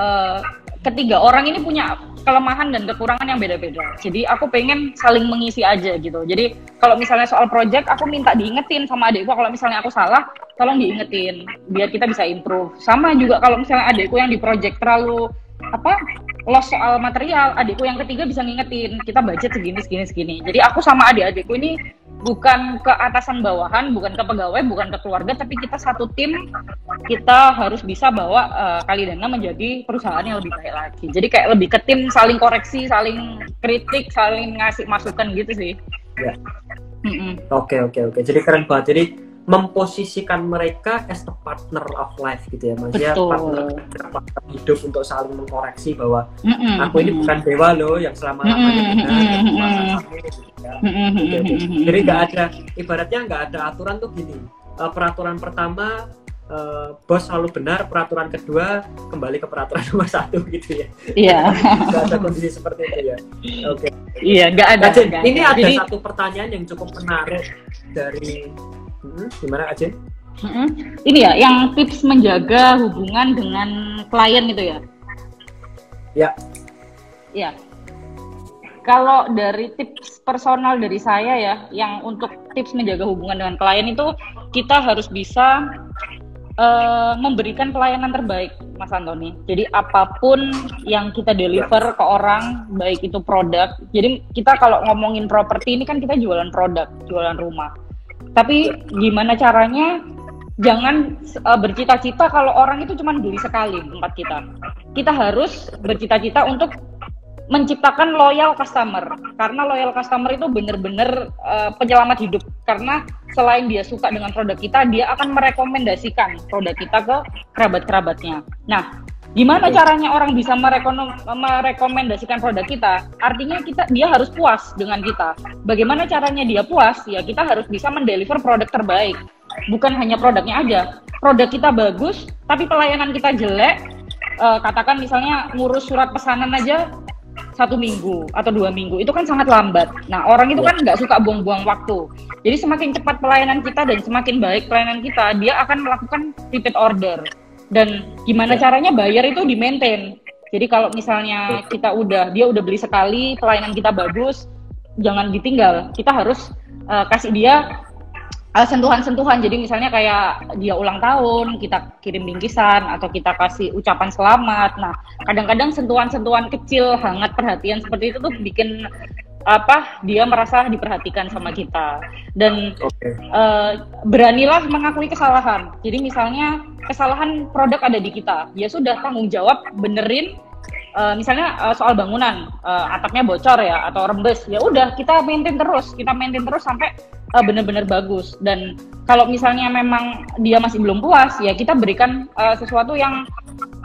eh, ketiga orang ini punya kelemahan dan kekurangan yang beda-beda. Jadi aku pengen saling mengisi aja gitu. Jadi kalau misalnya soal project, aku minta diingetin sama adikku kalau misalnya aku salah, tolong diingetin biar kita bisa improve. Sama juga kalau misalnya adikku yang di project terlalu apa loss soal material, adikku yang ketiga bisa ngingetin kita budget segini segini segini. Jadi aku sama adik-adikku ini bukan ke atasan bawahan, bukan ke pegawai, bukan ke keluarga, tapi kita satu tim kita harus bisa bawa uh, Kalidana menjadi perusahaan yang lebih baik lagi. Jadi kayak lebih ke tim saling koreksi, saling kritik, saling ngasih masukan gitu sih. Ya. Oke oke oke. Jadi keren banget. Jadi memposisikan mereka as the partner of life gitu ya maksudnya partner, partner hidup untuk saling mengkoreksi bahwa mm -mm, aku ini bukan dewa loh yang selama lamanya mm -mm, gitu ya. jadi nggak ada ibaratnya nggak ada aturan tuh gini. Uh, peraturan pertama uh, bos selalu benar peraturan kedua kembali ke peraturan nomor satu gitu ya. Iya. Nggak ada kondisi seperti itu ya. Oke. Okay. iya nggak ada, nah, ini ada Jadi, satu pertanyaan yang cukup menarik dari Hmm, gimana aja? Hmm, ini ya, yang tips menjaga hubungan dengan klien itu ya? Ya. Ya. Kalau dari tips personal dari saya ya, yang untuk tips menjaga hubungan dengan klien itu kita harus bisa uh, memberikan pelayanan terbaik, Mas Antoni. Jadi apa pun yang kita deliver ya. ke orang, baik itu produk. Jadi kita kalau ngomongin properti ini kan kita jualan produk, jualan rumah tapi gimana caranya jangan uh, bercita-cita kalau orang itu cuma beli sekali tempat kita. Kita harus bercita-cita untuk menciptakan loyal customer karena loyal customer itu benar-benar uh, penyelamat hidup karena selain dia suka dengan produk kita dia akan merekomendasikan produk kita ke kerabat-kerabatnya. Nah, Gimana caranya orang bisa merekomendasikan produk kita? Artinya kita dia harus puas dengan kita. Bagaimana caranya dia puas? Ya kita harus bisa mendeliver produk terbaik. Bukan hanya produknya aja. Produk kita bagus, tapi pelayanan kita jelek. Uh, katakan misalnya ngurus surat pesanan aja satu minggu atau dua minggu itu kan sangat lambat. Nah orang itu kan nggak suka buang-buang waktu. Jadi semakin cepat pelayanan kita dan semakin baik pelayanan kita, dia akan melakukan repeat order dan gimana ya. caranya bayar itu di maintain. Jadi kalau misalnya kita udah dia udah beli sekali pelayanan kita bagus jangan ditinggal. Kita harus uh, kasih dia eh, sentuhan-sentuhan. Jadi misalnya kayak dia ulang tahun kita kirim bingkisan atau kita kasih ucapan selamat. Nah kadang-kadang sentuhan-sentuhan kecil hangat perhatian seperti itu tuh bikin apa dia merasa diperhatikan sama kita. Dan okay. uh, eh, beranilah mengakui kesalahan. Jadi misalnya kesalahan produk ada di kita. Ya sudah tanggung jawab benerin uh, misalnya uh, soal bangunan uh, atapnya bocor ya atau rembes. Ya udah kita maintain terus. Kita maintain terus sampai uh, bener-bener bagus. Dan kalau misalnya memang dia masih belum puas ya kita berikan uh, sesuatu yang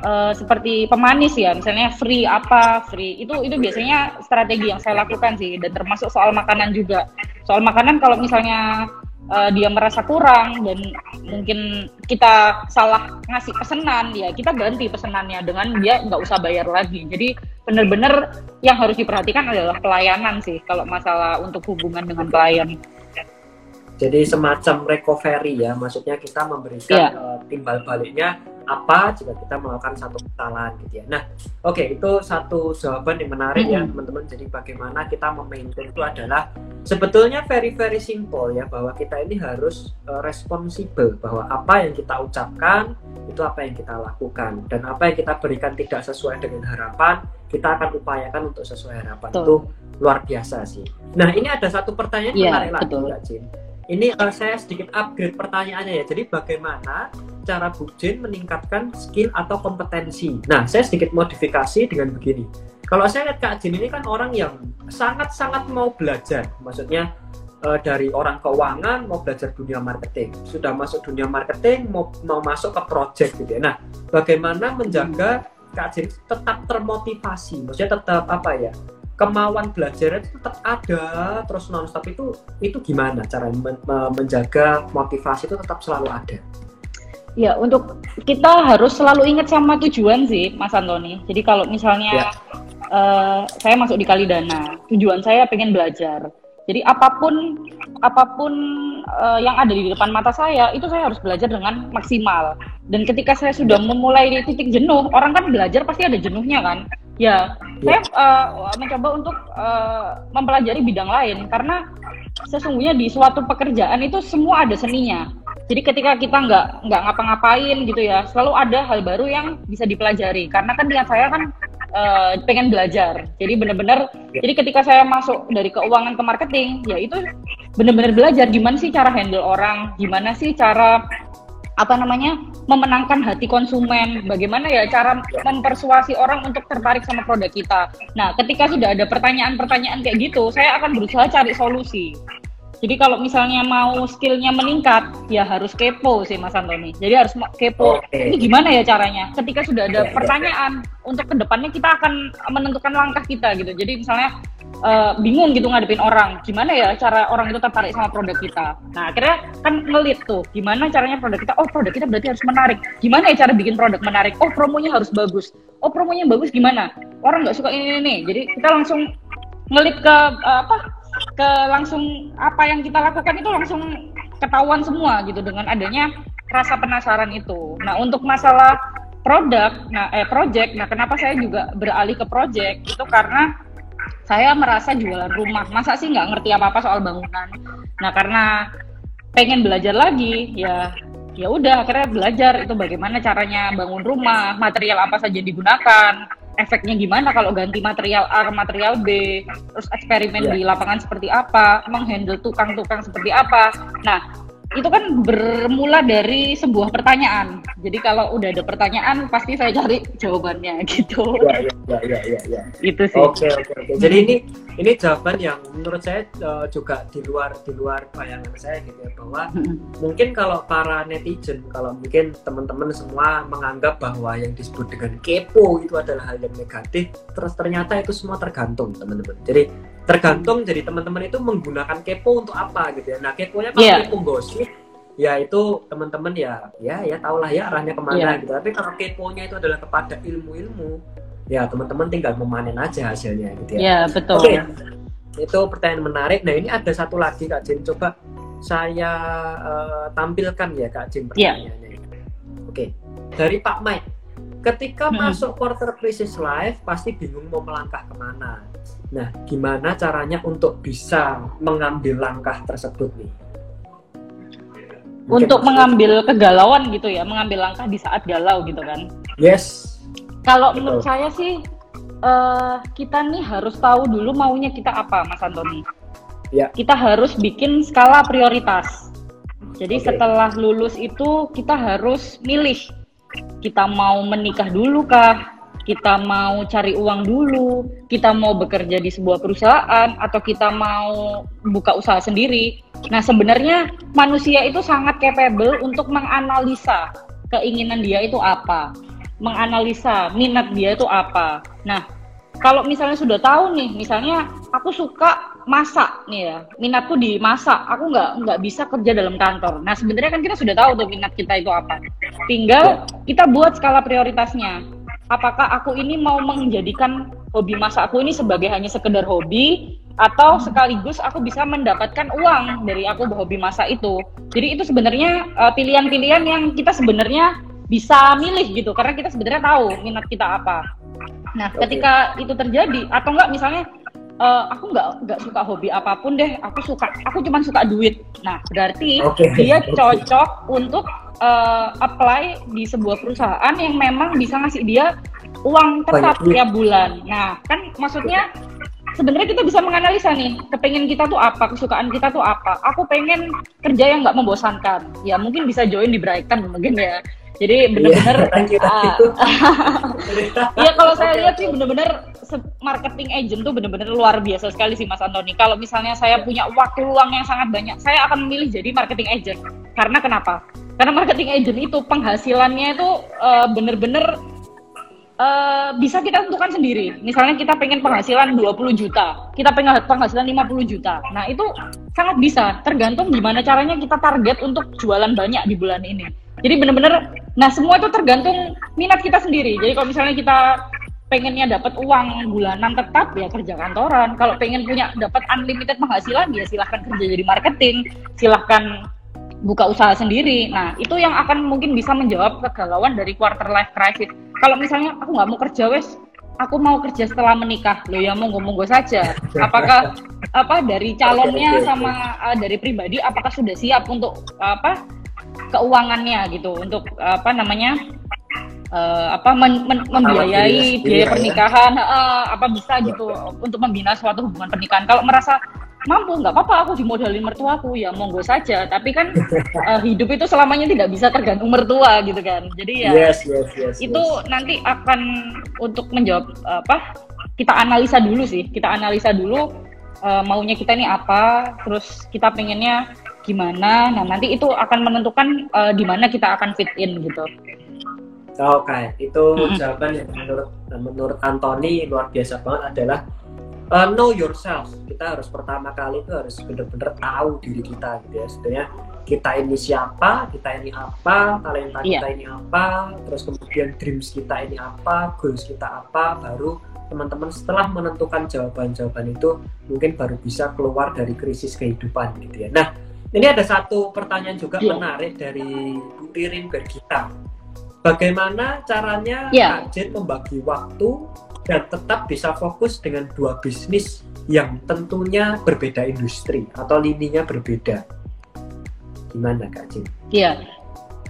uh, seperti pemanis ya. Misalnya free apa free. Itu itu biasanya strategi yang saya lakukan sih. Dan termasuk soal makanan juga. Soal makanan kalau misalnya uh, dia merasa kurang dan mungkin kita salah ngasih pesanan ya kita ganti pesanannya dengan dia nggak usah bayar lagi. Jadi benar-benar yang harus diperhatikan adalah pelayanan sih kalau masalah untuk hubungan dengan klien jadi semacam recovery ya maksudnya kita memberikan yeah. Iya. uh, timbal baliknya apa jika kita melakukan satu kesalahan gitu ya. Nah, oke okay, itu satu jawaban yang menarik mm -hmm. ya teman-teman. Jadi bagaimana kita memaintain itu adalah sebetulnya very very simple ya bahwa kita ini harus uh, responsible bahwa apa yang kita ucapkan itu apa yang kita lakukan dan apa yang kita berikan tidak sesuai dengan harapan kita akan upayakan untuk sesuai harapan betul. itu luar biasa sih. Nah ini ada satu pertanyaan yeah, menarik lagi Mbak Jin ini uh, saya sedikit upgrade pertanyaannya ya. Jadi bagaimana cara Bu Jin meningkatkan skill atau kompetensi? Nah, saya sedikit modifikasi dengan begini. Kalau saya lihat Kak Jin ini kan orang yang sangat-sangat mau belajar. Maksudnya uh, dari orang keuangan mau belajar dunia marketing. Sudah masuk dunia marketing mau mau masuk ke project gitu ya. Nah, bagaimana menjaga Kak Jin tetap termotivasi? Maksudnya tetap apa ya? Kemauan belajar itu tetap ada terus nonstop itu itu gimana cara men menjaga motivasi itu tetap selalu ada? Ya untuk kita harus selalu ingat sama tujuan sih Mas Antoni. Jadi kalau misalnya ya. uh, saya masuk di Kalidana tujuan saya pengen belajar. Jadi apa pun apa pun uh, yang ada di depan mata saya itu saya harus belajar dengan maksimal. Dan ketika saya sudah memulai di titik jenuh, orang kan belajar pasti ada jenuhnya kan. Ya, saya uh, mencoba untuk uh, mempelajari bidang lain karena sesungguhnya di suatu pekerjaan itu semua ada seninya. Jadi ketika kita nggak nggak ngapa-ngapain gitu ya, selalu ada hal baru yang bisa dipelajari. Karena kan niat saya kan uh, pengen belajar. Jadi benar-benar, ya. jadi ketika saya masuk dari keuangan ke marketing, ya itu benar-benar belajar gimana sih cara handle orang, gimana sih cara apa namanya memenangkan hati konsumen, bagaimana ya cara mempersuasi orang untuk tertarik sama produk kita. Nah, ketika sudah ada pertanyaan-pertanyaan kayak gitu, saya akan berusaha cari solusi. Jadi kalau misalnya mau skillnya meningkat, ya harus kepo sih Mas Antoni. Jadi harus kepo. Okay. Ini gimana ya caranya? Ketika sudah ada pertanyaan untuk ke depannya kita akan menentukan langkah kita gitu. Jadi misalnya uh, bingung gitu ngadepin orang, gimana ya cara orang itu tertarik sama produk kita. Nah akhirnya kan ngelit tuh, gimana caranya produk kita? Oh produk kita berarti harus menarik. Gimana ya cara bikin produk menarik? Oh promonya harus bagus. Oh promonya bagus gimana? Orang nggak suka ini, ini Jadi kita langsung ngelit ke uh, apa? Ke langsung apa yang kita lakukan itu langsung ketahuan semua gitu dengan adanya rasa penasaran itu. Nah, untuk masalah produk, nah eh project, nah kenapa saya juga beralih ke project itu karena saya merasa jualan rumah, masa sih nggak ngerti apa-apa soal bangunan. Nah, karena pengen belajar lagi, ya ya udah akhirnya belajar itu bagaimana caranya bangun rumah, material apa saja digunakan, efeknya gimana kalau ganti material A ke material B, terus eksperimen yeah. di lapangan seperti apa, menghandle tukang-tukang seperti apa. Nah, itu kan bermula dari sebuah pertanyaan. Jadi kalau udah ada pertanyaan, pasti saya cari jawabannya gitu. Ya, ya, ya, ya, ya. Itu sih. Oke, oke, oke. Jadi ini ini jawaban yang menurut saya uh, juga di luar di luar bayangan saya gitu ya bahwa mungkin kalau para netizen, kalau mungkin teman-teman semua menganggap bahwa yang disebut dengan kepo itu adalah hal yang negatif, terus ternyata itu semua tergantung teman-teman. Jadi tergantung jadi teman-teman itu menggunakan kepo untuk apa gitu ya nah keponya kalau yeah. kepo gosip ya itu teman-teman ya ya ya tahulah ya arahnya ke mana yeah. gitu tapi kalau keponya itu adalah kepada ilmu-ilmu ya teman-teman tinggal memanen aja hasilnya gitu ya yeah, betul okay. itu pertanyaan menarik nah ini ada satu lagi kak Jin coba saya uh, tampilkan ya kak Jin iya. pertanyaannya yeah. oke okay. dari Pak Mike ketika hmm. masuk quarter crisis life pasti bingung mau melangkah ke mana Nah, gimana caranya untuk bisa mengambil langkah tersebut nih? Mungkin untuk mengambil kegalauan gitu ya, mengambil langkah di saat galau gitu kan? Yes. Kalau menurut saya sih uh, kita nih harus tahu dulu maunya kita apa, Mas Antoni. Ya. Kita harus bikin skala prioritas. Jadi okay. setelah lulus itu kita harus milih kita mau menikah dulu kah kita mau cari uang dulu, kita mau bekerja di sebuah perusahaan, atau kita mau buka usaha sendiri. Nah, sebenarnya manusia itu sangat capable untuk menganalisa keinginan dia itu apa, menganalisa minat dia itu apa. Nah, kalau misalnya sudah tahu nih, misalnya aku suka masak nih ya, minatku di masak, aku nggak nggak bisa kerja dalam kantor. Nah, sebenarnya kan kita sudah tahu tuh minat kita itu apa. Tinggal kita buat skala prioritasnya apakah aku ini mau menjadikan hobi masakku ini sebagai hanya sekedar hobi atau sekaligus aku bisa mendapatkan uang dari aku hobi masak itu. Jadi itu sebenarnya uh, pilihan-pilihan yang kita sebenarnya bisa milih gitu karena kita sebenarnya tahu minat kita apa. Nah, okay. ketika itu terjadi atau enggak misalnya uh, aku nggak nggak suka hobi apa pun deh, aku suka aku cuma suka duit. Nah, berarti okay. dia cocok untuk uh, apply di sebuah perusahaan yang memang bisa ngasih dia uang tetap tiap bulan. Nah, kan maksudnya sebenarnya kita bisa menganalisa nih, kepengen kita tuh apa, kesukaan kita tuh apa. Aku pengen kerja yang nggak membosankan. Ya mungkin bisa join di Brighton mungkin ya. Jadi benar-benar uh, ya kalau saya lihat sih benar-benar marketing agent tuh benar-benar luar biasa sekali sih Mas Antoni. Kalau misalnya saya punya waktu luang yang sangat banyak, saya akan memilih jadi marketing agent. Karena kenapa? Karena marketing agent itu penghasilannya itu uh, bener-bener uh, bisa kita tentukan sendiri. Misalnya kita pengen penghasilan 20 juta, kita pengen penghasilan 50 juta. Nah, itu sangat bisa, tergantung gimana caranya kita target untuk jualan banyak di bulan ini. Jadi bener-bener, nah semua itu tergantung minat kita sendiri. Jadi kalau misalnya kita pengennya dapat uang bulanan tetap ya kerja kantoran. Kalau pengen punya dapat unlimited penghasilan ya silahkan kerja jadi marketing, silahkan buka usaha sendiri. Nah, itu yang akan mungkin bisa menjawab kegalauan dari quarter life crisis. Kalau misalnya aku nggak mau kerja wes, aku mau kerja setelah menikah. Lo ya monggo-monggo saja. Apakah apa dari calonnya sama uh, dari pribadi apakah sudah siap untuk apa keuangannya gitu untuk apa namanya uh, apa men, men, membiayai biaya ya. pernikahan ya. uh, apa bisa gitu untuk membina suatu hubungan pernikahan kalau merasa mampu nggak apa-apa aku dimodalin mertuaku ya monggo saja tapi kan uh, hidup itu selamanya tidak bisa tergantung mertua gitu kan jadi ya yes, yes, yes, itu yes. nanti akan untuk menjawab apa kita analisa dulu sih kita analisa dulu uh, maunya kita ini apa terus kita pengennya gimana nah nanti itu akan menentukan uh, di mana kita akan fit in gitu Oke, okay. itu mm-hmm. jawaban yang menurut menurut Anthony luar biasa banget adalah uh, know yourself. Kita harus pertama kali itu harus benar-benar tahu diri kita gitu ya. Sebenarnya kita ini siapa, kita ini apa, talenta yeah. kita ini apa, terus kemudian dreams kita ini apa, goals kita apa, baru teman-teman setelah menentukan jawaban-jawaban itu mungkin baru bisa keluar dari krisis kehidupan gitu ya. Nah, ini ada satu pertanyaan juga yeah. menarik dari Bu Ririn Bergita bagaimana caranya yeah. Kak Jen membagi waktu dan tetap bisa fokus dengan dua bisnis yang tentunya berbeda industri atau lininya berbeda. Gimana Kak Jen? Iya,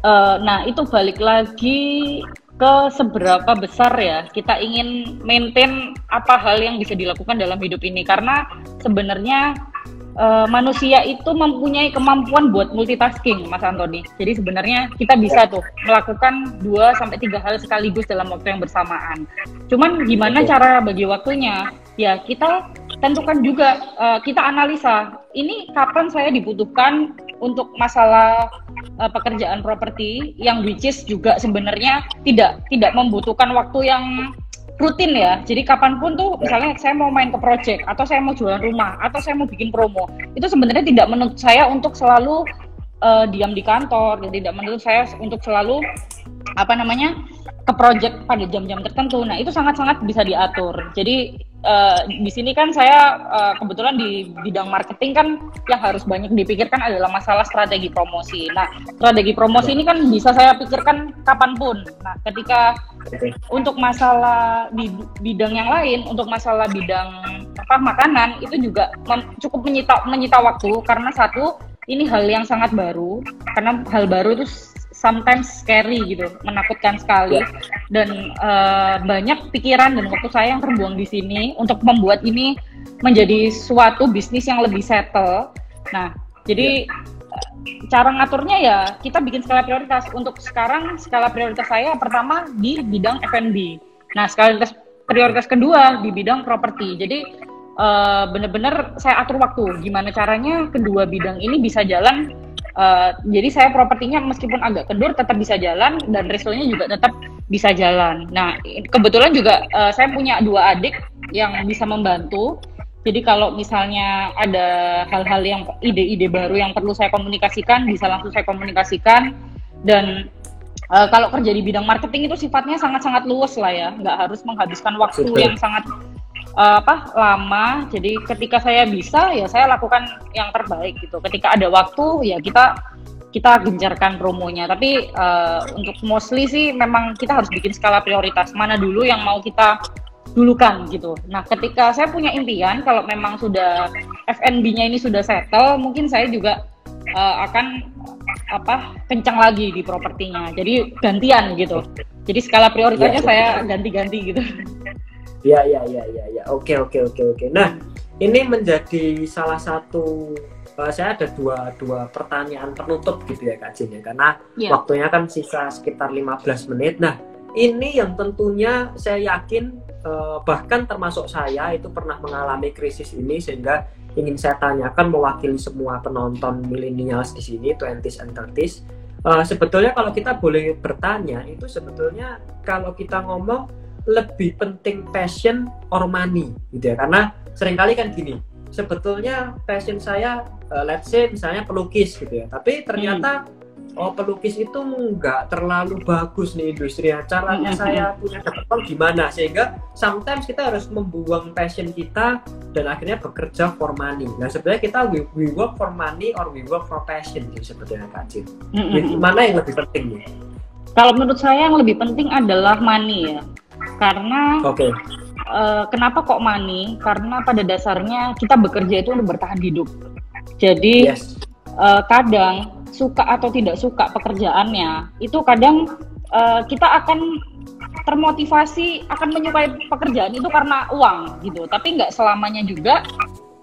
uh, nah itu balik lagi ke seberapa besar ya kita ingin maintain apa hal yang bisa dilakukan dalam hidup ini karena sebenarnya uh, manusia itu mempunyai kemampuan buat multitasking, Mas Antoni. Jadi sebenarnya kita bisa tuh melakukan dua sampai tiga hal sekaligus dalam waktu yang bersamaan. Cuman gimana cara bagi waktunya? Ya kita tentukan juga, uh, kita analisa. Ini kapan saya dibutuhkan untuk masalah uh, pekerjaan properti yang which is juga sebenarnya tidak tidak membutuhkan waktu yang rutin ya. Jadi kapan pun tuh misalnya saya mau main ke project atau saya mau jualan rumah atau saya mau bikin promo, itu sebenarnya tidak menuntut saya untuk selalu uh, diam di kantor, dan tidak menuntut saya untuk selalu apa namanya ke project pada jam-jam tertentu. Nah itu sangat-sangat bisa diatur. Jadi uh, di sini kan saya uh, kebetulan di bidang marketing kan yang harus banyak dipikirkan adalah masalah strategi promosi. Nah strategi promosi ini kan bisa saya pikirkan kapan pun. Nah ketika untuk masalah di bidang yang lain, untuk masalah bidang apa makanan itu juga cukup menyita menyita waktu karena satu ini hal yang sangat baru karena hal baru itu sometimes scary gitu, menakutkan sekali. Yeah. Dan uh, banyak pikiran dan waktu saya yang terbuang di sini untuk membuat ini menjadi suatu bisnis yang lebih settle. Nah, jadi yeah. cara ngaturnya ya kita bikin skala prioritas. Untuk sekarang skala prioritas saya pertama di bidang F&B. Nah, skala prioritas prioritas kedua di bidang properti. Jadi uh, bener-bener saya atur waktu. Gimana caranya kedua bidang ini bisa jalan Uh, jadi saya propertinya meskipun agak kendur tetap bisa jalan dan restonya juga tetap bisa jalan. Nah kebetulan juga uh, saya punya dua adik yang bisa membantu. Jadi kalau misalnya ada hal-hal yang ide-ide baru yang perlu saya komunikasikan bisa langsung saya komunikasikan dan uh, kalau kerja di bidang marketing itu sifatnya sangat-sangat luas lah ya, nggak harus menghabiskan waktu yang sangat uh, apa lama jadi ketika saya bisa ya saya lakukan yang terbaik gitu ketika ada waktu ya kita kita gencarkan promonya tapi uh, untuk mostly sih memang kita harus bikin skala prioritas mana dulu yang mau kita dulukan gitu. Nah, ketika saya punya impian kalau memang sudah FNB-nya ini sudah settle, mungkin saya juga uh, akan apa kencang lagi di propertinya. Jadi gantian gitu. Jadi skala prioritasnya ya, saya ganti-ganti gitu. Ya, ya, ya, ya, ya. Oke, oke, oke, oke. Nah, ini menjadi salah satu uh, saya ada dua dua pertanyaan penutup gitu ya Kak Jin ya karena ya. waktunya kan sisa sekitar 15 menit. Nah, ini yang tentunya saya yakin uh, bahkan termasuk saya itu pernah mengalami krisis ini sehingga ingin saya tanyakan mewakili semua penonton millennials di sini 20s and 30s. Uh, sebetulnya kalau kita boleh bertanya itu sebetulnya kalau kita ngomong lebih penting passion or money gitu ya. Karena sering kali kan gini sebetulnya passion saya uh, let's say misalnya pelukis gitu ya. Tapi ternyata hmm. oh pelukis itu nggak terlalu bagus nih industrinya caranya saya punya dapat uang gimana. Sehingga sometimes kita harus membuang passion kita dan akhirnya bekerja for money. Nah sebenarnya kita we, we work for money or we work for passion nih sebetulnya Kak Cid mm-hmm. mana yang lebih penting nih? Kalau menurut saya yang lebih penting adalah money ya karena okay. uh, kenapa kok money karena pada dasarnya kita bekerja itu untuk bertahan hidup jadi yes. uh, kadang suka atau tidak suka pekerjaannya itu kadang uh, kita akan termotivasi akan menyukai pekerjaan itu karena uang gitu tapi nggak selamanya juga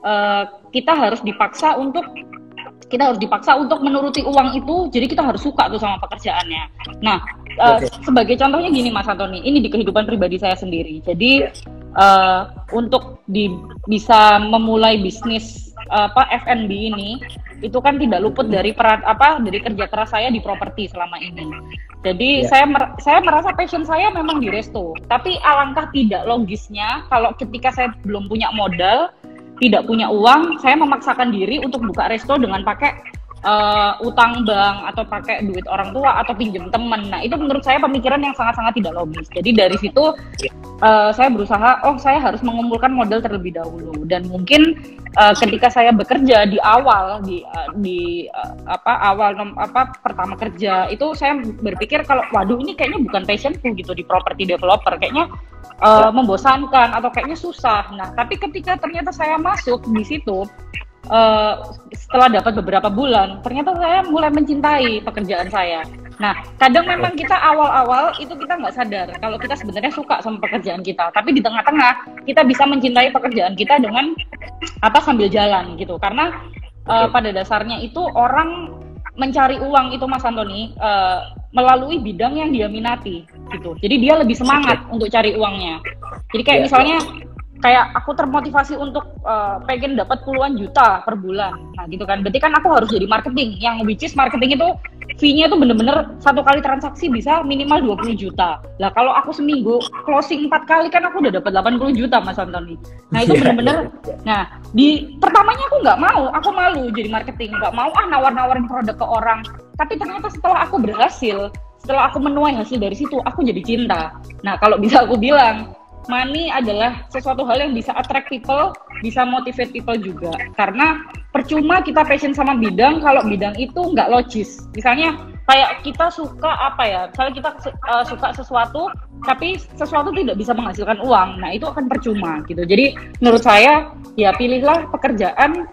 uh, kita harus dipaksa untuk kita harus dipaksa untuk menuruti uang itu jadi kita harus suka tuh sama pekerjaannya nah uh, okay. sebagai contohnya gini Mas Antoni ini di kehidupan pribadi saya sendiri jadi uh, untuk di bisa memulai bisnis apa F&B ini itu kan tidak luput dari peran apa dari kerja keras saya di properti selama ini. Jadi yeah. saya mer saya merasa passion saya memang di resto. Tapi alangkah tidak logisnya kalau ketika saya belum punya modal, tidak punya uang, saya memaksakan diri untuk buka resto dengan pakai uh, utang bank atau pakai duit orang tua atau pinjam teman. Nah, itu menurut saya pemikiran yang sangat-sangat tidak logis. Jadi dari situ uh, saya berusaha, oh saya harus mengumpulkan modal terlebih dahulu dan mungkin uh, ketika saya bekerja di awal di uh, di uh, apa awal nom, apa pertama kerja itu saya berpikir kalau waduh ini kayaknya bukan passionku gitu di property developer kayaknya uh, membosankan atau kayaknya susah. Nah, tapi ketika ternyata saya masuk di situ uh, setelah dapat beberapa bulan, ternyata saya mulai mencintai pekerjaan saya. Nah, kadang memang kita awal-awal itu kita nggak sadar kalau kita sebenarnya suka sama pekerjaan kita, tapi di tengah-tengah kita bisa mencintai pekerjaan kita dengan apa sambil jalan gitu. Karena uh, pada dasarnya itu orang mencari uang itu Mas Antoni uh, melalui bidang yang dia minati gitu. Jadi dia lebih semangat untuk cari uangnya. Jadi kayak yeah, misalnya kayak aku termotivasi untuk uh, pengen dapat puluhan juta per bulan. Nah gitu kan. Berarti kan aku harus jadi marketing. Yang which is marketing itu fee-nya itu bener-bener satu kali transaksi bisa minimal 20 juta. Lah kalau aku seminggu closing empat kali kan aku udah dapat 80 juta Mas Antoni. Nah itu iya, bener-bener. Yeah, yeah. Nah di pertamanya aku nggak mau, aku malu jadi marketing, nggak mau ah nawar-nawarin produk ke orang. Tapi ternyata setelah aku berhasil, setelah aku menuai hasil dari situ, aku jadi cinta. Nah kalau bisa aku bilang money adalah sesuatu hal yang bisa attract people, bisa motivate people juga. Karena percuma kita passion sama bidang kalau bidang itu nggak logis. Misalnya kayak kita suka apa ya, misalnya kita uh, suka sesuatu tapi sesuatu tidak bisa menghasilkan uang, nah itu akan percuma gitu. Jadi menurut saya ya pilihlah pekerjaan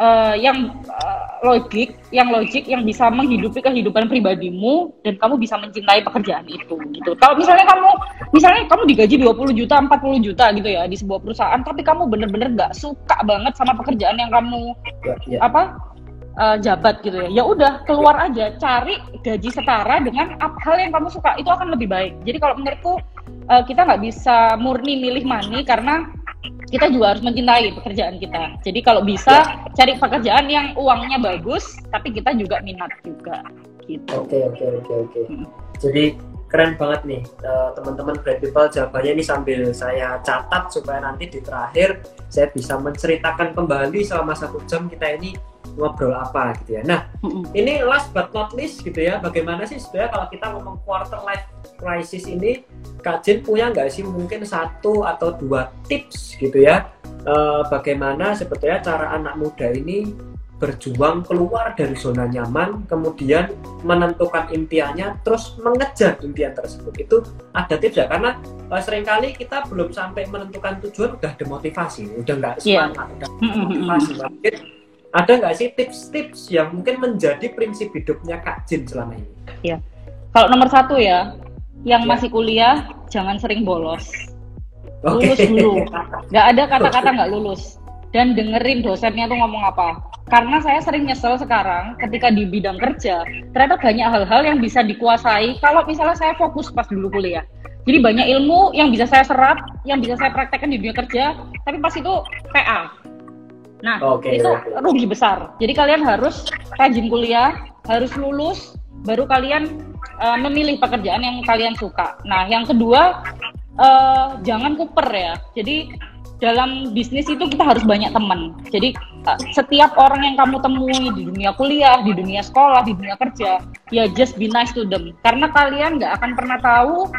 uh, yang uh, logik, yang logik yang bisa menghidupi kehidupan pribadimu dan kamu bisa mencintai pekerjaan itu gitu. Kalau misalnya kamu misalnya kamu digaji 20 juta, 40 juta gitu ya di sebuah perusahaan tapi kamu bener-bener gak suka banget sama pekerjaan yang kamu ya, ya. apa uh, jabat gitu ya. Ya udah keluar aja, cari gaji setara dengan hal yang kamu suka itu akan lebih baik. Jadi kalau menurutku uh, kita nggak bisa murni milih money karena kita juga harus mencintai pekerjaan kita. Jadi kalau bisa ya. cari pekerjaan yang uangnya bagus, tapi kita juga minat juga. Gitu. Oke oke oke oke. Hmm. Jadi keren banget nih uh, teman-teman Brand People jawabannya ini sambil saya catat supaya nanti di terakhir saya bisa menceritakan kembali selama satu jam kita ini ngobrol apa gitu ya. Nah ini last but not least gitu ya, bagaimana sih sebenarnya kalau kita ngomong quarter life crisis ini Kak Jin punya nggak sih mungkin satu atau dua tips gitu ya uh, bagaimana sebetulnya cara anak muda ini berjuang keluar dari zona nyaman kemudian menentukan impiannya terus mengejar impian tersebut itu ada tips ya karena uh, sering kali kita belum sampai menentukan tujuan udah demotivasi udah nggak iya. semangat yeah. udah demotivasi mungkin ada nggak sih tips-tips yang mungkin menjadi prinsip hidupnya Kak Jin selama ini? Iya. Kalau nomor satu ya, yang ya. masih kuliah jangan sering bolos. Okay. Lulus dulu. Nggak ada kata-kata nggak lulus. Dan dengerin dosennya tuh ngomong apa. Karena saya sering nyesel sekarang ketika di bidang kerja, ternyata banyak hal-hal yang bisa dikuasai kalau misalnya saya fokus pas dulu kuliah. Jadi banyak ilmu yang bisa saya serap, yang bisa saya praktekkan di dunia kerja, tapi pas itu PA. Nah, okay, itu okay. rugi besar. Jadi kalian harus rajin kuliah, harus lulus, baru kalian uh, memilih pekerjaan yang kalian suka. Nah, yang kedua uh, jangan kuper ya. Jadi dalam bisnis itu kita harus banyak teman. Jadi uh, setiap orang yang kamu temui di dunia kuliah, di dunia sekolah, di dunia kerja, ya just be nice to them. Karena kalian nggak akan pernah tahu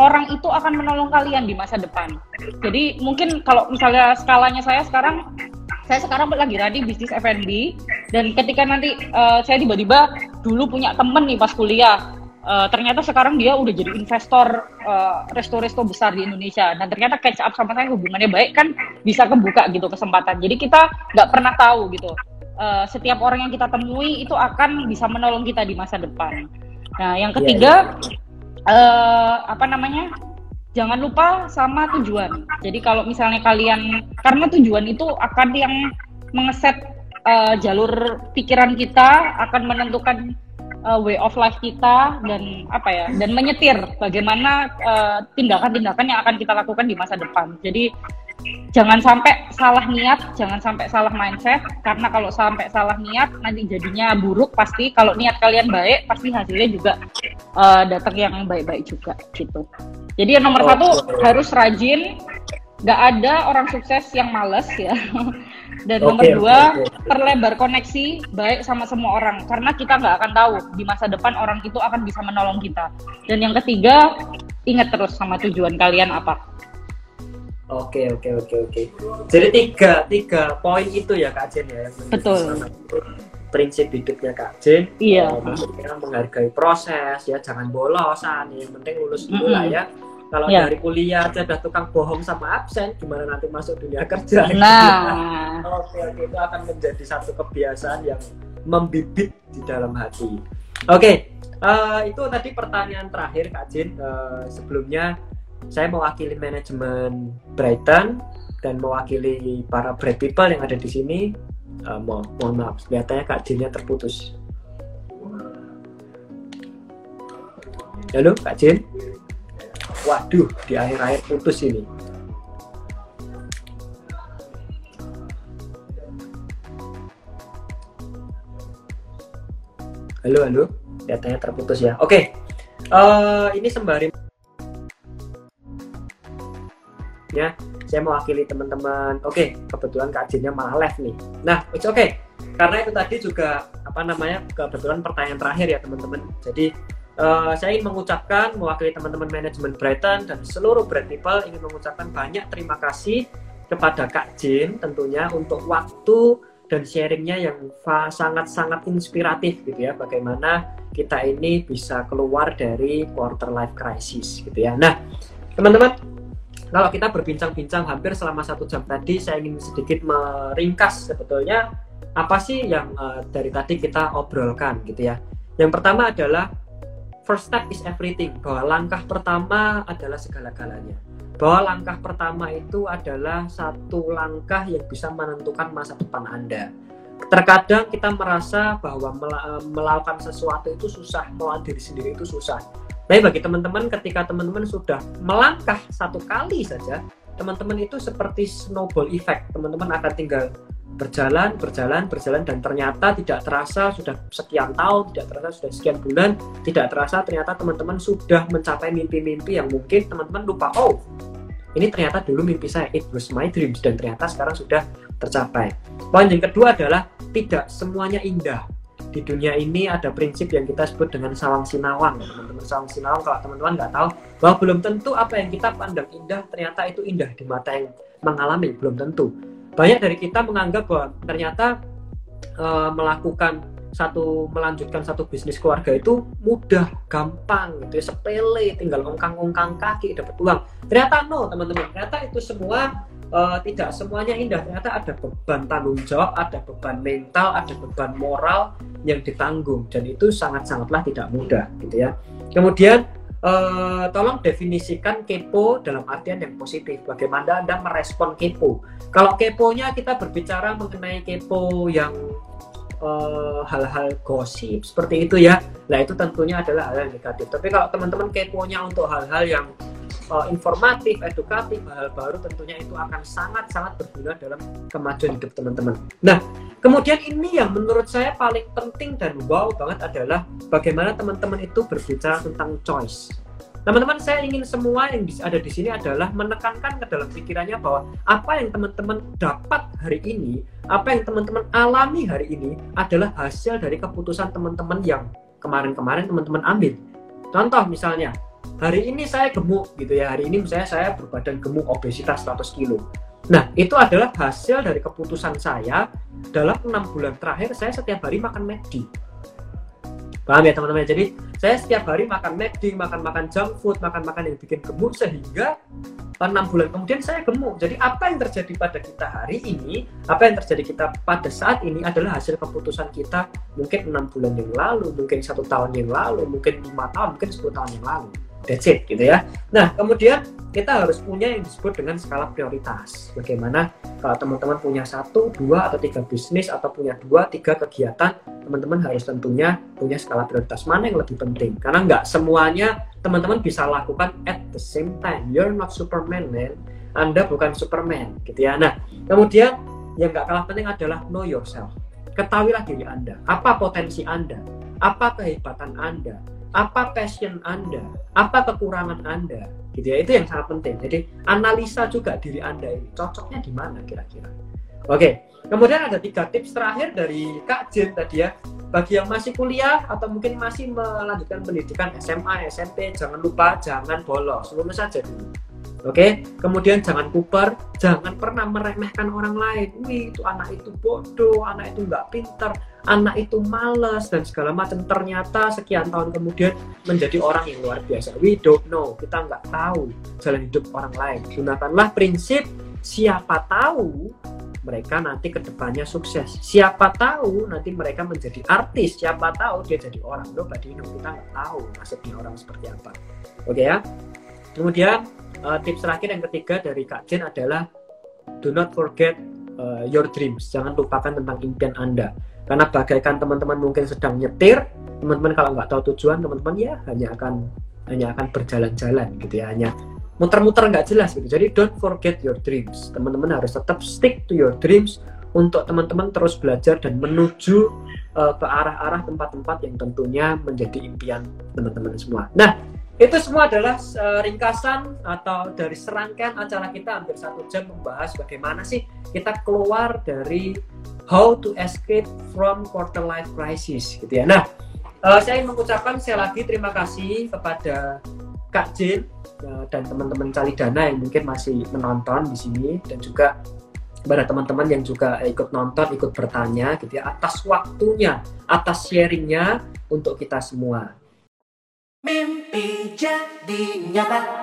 orang itu akan menolong kalian di masa depan. Jadi mungkin kalau misalnya skalanya saya sekarang, saya sekarang lagi ready bisnis F&B dan ketika nanti uh, saya tiba-tiba dulu punya temen nih pas kuliah, uh, ternyata sekarang dia udah jadi investor uh, resto-resto besar di Indonesia. Dan ternyata catch up sama saya hubungannya baik kan bisa kebuka gitu kesempatan. Jadi kita nggak pernah tahu gitu. Uh, setiap orang yang kita temui itu akan bisa menolong kita di masa depan. Nah yang iya, ketiga yeah, yeah. Uh, apa namanya jangan lupa sama tujuan jadi kalau misalnya kalian karena tujuan itu akan yang mengeset uh, jalur pikiran kita akan menentukan uh, way of life kita dan apa ya dan menyetir bagaimana uh, tindakan-tindakan yang akan kita lakukan di masa depan. Jadi jangan sampai salah niat, jangan sampai salah mindset karena kalau sampai salah niat nanti jadinya buruk pasti. Kalau niat kalian baik pasti hasilnya juga uh, datang yang baik-baik juga gitu. Jadi yang nomor oh, satu harus rajin, nggak ada orang sukses yang males ya. Dan okay, nomor dua, okay, okay. perlebar koneksi baik sama semua orang karena kita nggak akan tahu di masa depan orang itu akan bisa menolong kita. Dan yang ketiga, ingat terus sama tujuan kalian apa. Oke oke oke oke. Jadi tiga tiga poin itu ya Kak Jen ya. Betul. Prinsip hidupnya Kak Jen. Iya. Maksudnya menghargai proses ya, jangan bolosan. Yang penting lulus dulu lah ya kalau yeah. dari kuliah aja udah tukang bohong sama absen, gimana nanti masuk dunia kerja? Nah, oke oke itu akan menjadi satu kebiasaan yang membibit di dalam hati. Oke, okay, uh, eh, itu tadi pertanyaan terakhir Kak Jin. Uh, sebelumnya saya mewakili manajemen Brighton dan mewakili para bright people yang ada di sini. Uh, mo mohon maaf, kelihatannya Kak Jinnya terputus. Halo Kak Jin waduh di akhir-akhir putus ini halo halo datanya terputus ya oke okay. uh, eh, ini sembari ya saya mewakili teman-teman. Oke okay, kebetulan kajiannya malah live nih. Nah oke okay karena itu tadi juga apa namanya kebetulan pertanyaan terakhir ya teman-teman. Jadi Uh, saya ingin mengucapkan mewakili teman-teman manajemen Brighton dan seluruh brand people ingin mengucapkan banyak terima kasih kepada Kak Jin tentunya untuk waktu dan sharingnya yang sangat-sangat inspiratif gitu ya. Bagaimana kita ini bisa keluar dari quarter life crisis gitu ya. Nah teman-teman kalau kita berbincang-bincang hampir selama satu jam tadi saya ingin sedikit meringkas sebetulnya apa sih yang uh, dari tadi kita obrolkan gitu ya. Yang pertama adalah first step is everything. Bahwa langkah pertama adalah segala-galanya. Bahwa langkah pertama itu adalah satu langkah yang bisa menentukan masa depan Anda. Terkadang kita merasa bahwa melakukan sesuatu itu susah melawan diri sendiri itu susah tapi bagi teman-teman ketika teman-teman sudah melangkah satu kali saja teman-teman itu seperti snowball effect teman-teman akan tinggal berjalan, berjalan, berjalan dan ternyata tidak terasa sudah sekian tahun, tidak terasa sudah sekian bulan, tidak terasa ternyata teman-teman sudah mencapai mimpi-mimpi yang mungkin teman-teman lupa. Oh, ini ternyata dulu mimpi saya, it was my dreams dan ternyata sekarang sudah tercapai. Poin yang kedua adalah tidak semuanya indah. Di dunia ini ada prinsip yang kita sebut dengan sawang sinawang, teman-teman. Sawang sinawang kalau teman-teman nggak tahu bahwa belum tentu apa yang kita pandang indah ternyata itu indah di mata yang mengalami, belum tentu banyak dari kita menganggap bahwa ternyata uh, melakukan satu melanjutkan satu bisnis keluarga itu mudah, gampang, gitu ya, sepele, tinggal ongkang-ongkang kaki dapat uang. Ternyata no, teman-teman. Ternyata itu semua uh, tidak semuanya indah. Ternyata ada beban tanggung jawab, ada beban mental, ada beban moral yang ditanggung dan itu sangat-sangatlah tidak mudah, gitu ya. Kemudian uh, tolong definisikan kepo dalam artian yang positif. Bagaimana Anda merespon kepo? Kalau keponya kita berbicara mengenai kepo yang eh, hal-hal uh, gosip seperti itu ya, nah itu tentunya adalah hal yang negatif. Tapi kalau teman-teman keponya untuk hal-hal yang uh, informatif, edukatif, hal baru tentunya itu akan sangat-sangat berguna dalam kemajuan hidup teman-teman. Nah, kemudian ini yang menurut saya paling penting dan wow banget adalah bagaimana teman-teman itu berbicara tentang choice. Teman-teman saya ingin semua yang ada di sini adalah menekankan ke dalam pikirannya bahwa apa yang teman-teman dapat hari ini, apa yang teman-teman alami hari ini adalah hasil dari keputusan teman-teman yang kemarin-kemarin teman-teman ambil. Contoh misalnya, hari ini saya gemuk gitu ya, hari ini misalnya saya berbadan gemuk obesitas 100 kilo. Nah, itu adalah hasil dari keputusan saya dalam enam bulan terakhir saya setiap hari makan McD Paham ya teman-teman? Jadi saya setiap hari makan McD, makan-makan junk food, makan-makan yang bikin gemuk sehingga enam bulan kemudian saya gemuk. Jadi apa yang terjadi pada kita hari ini, apa yang terjadi kita pada saat ini adalah hasil keputusan kita mungkin enam bulan yang lalu, mungkin satu tahun yang lalu, mungkin lima tahun, mungkin sepuluh tahun yang lalu. That's it gitu ya. Nah kemudian kita harus punya yang disebut dengan skala prioritas. Bagaimana kalau teman-teman punya satu, dua atau tiga bisnis atau punya dua, tiga kegiatan, teman-teman harus tentunya punya skala prioritas mana yang lebih penting. Karena nggak semuanya teman-teman bisa lakukan at the same time. You're not Superman, man. Anda bukan Superman, gitu ya. Nah, kemudian yang nggak kalah penting adalah know yourself. Ketahuilah diri Anda. Apa potensi Anda? Apa kehebatan Anda? Apa passion Anda, apa kekurangan Anda, gitu ya. Itu yang sangat penting. Jadi analisa juga diri Anda ini cocoknya di mana kira-kira. Oke, kemudian ada tiga tips terakhir dari Kak Jen tadi ya. Bagi yang masih kuliah atau mungkin masih melanjutkan pendidikan SMA, SMP, jangan lupa jangan bolos, lulus saja dulu. Oke, kemudian jangan kuper, jangan pernah meremehkan orang lain. Wih, itu anak itu bodoh, anak itu nggak pintar, anak itu males dan segala macam. Ternyata sekian tahun kemudian menjadi orang yang luar biasa. We don't know, kita nggak tahu jalan hidup orang lain. Gunakanlah prinsip siapa tahu mereka nanti ke depannya sukses. Siapa tahu nanti mereka menjadi artis. Siapa tahu dia jadi orang. Nobody know. Kita nggak tahu nasibnya orang seperti apa. Oke ya. Kemudian uh, tips terakhir yang ketiga dari Kak Jen adalah do not forget uh, your dreams. Jangan lupakan tentang impian Anda. Karena bagaikan teman-teman mungkin sedang nyetir, teman-teman kalau nggak tahu tujuan, teman-teman ya hanya akan hanya akan berjalan-jalan gitu ya, hanya muter-muter nggak jelas gitu. Jadi don't forget your dreams. Teman-teman harus tetap stick to your dreams untuk teman-teman terus belajar dan menuju uh, ke arah-arah tempat-tempat yang tentunya menjadi impian teman-teman semua. Nah, itu semua adalah uh, ringkasan atau dari serangkaian acara kita hampir satu jam membahas bagaimana sih kita keluar dari how to escape from quarter life crisis gitu ya. Nah, uh, saya ingin mengucapkan sekali lagi terima kasih kepada Kak Jin uh, dan teman-teman Cali Dana yang mungkin masih menonton di sini dan juga kepada teman-teman yang juga ikut nonton, ikut bertanya gitu ya atas waktunya, atas sharingnya untuk kita semua. Mimpi jadi nyata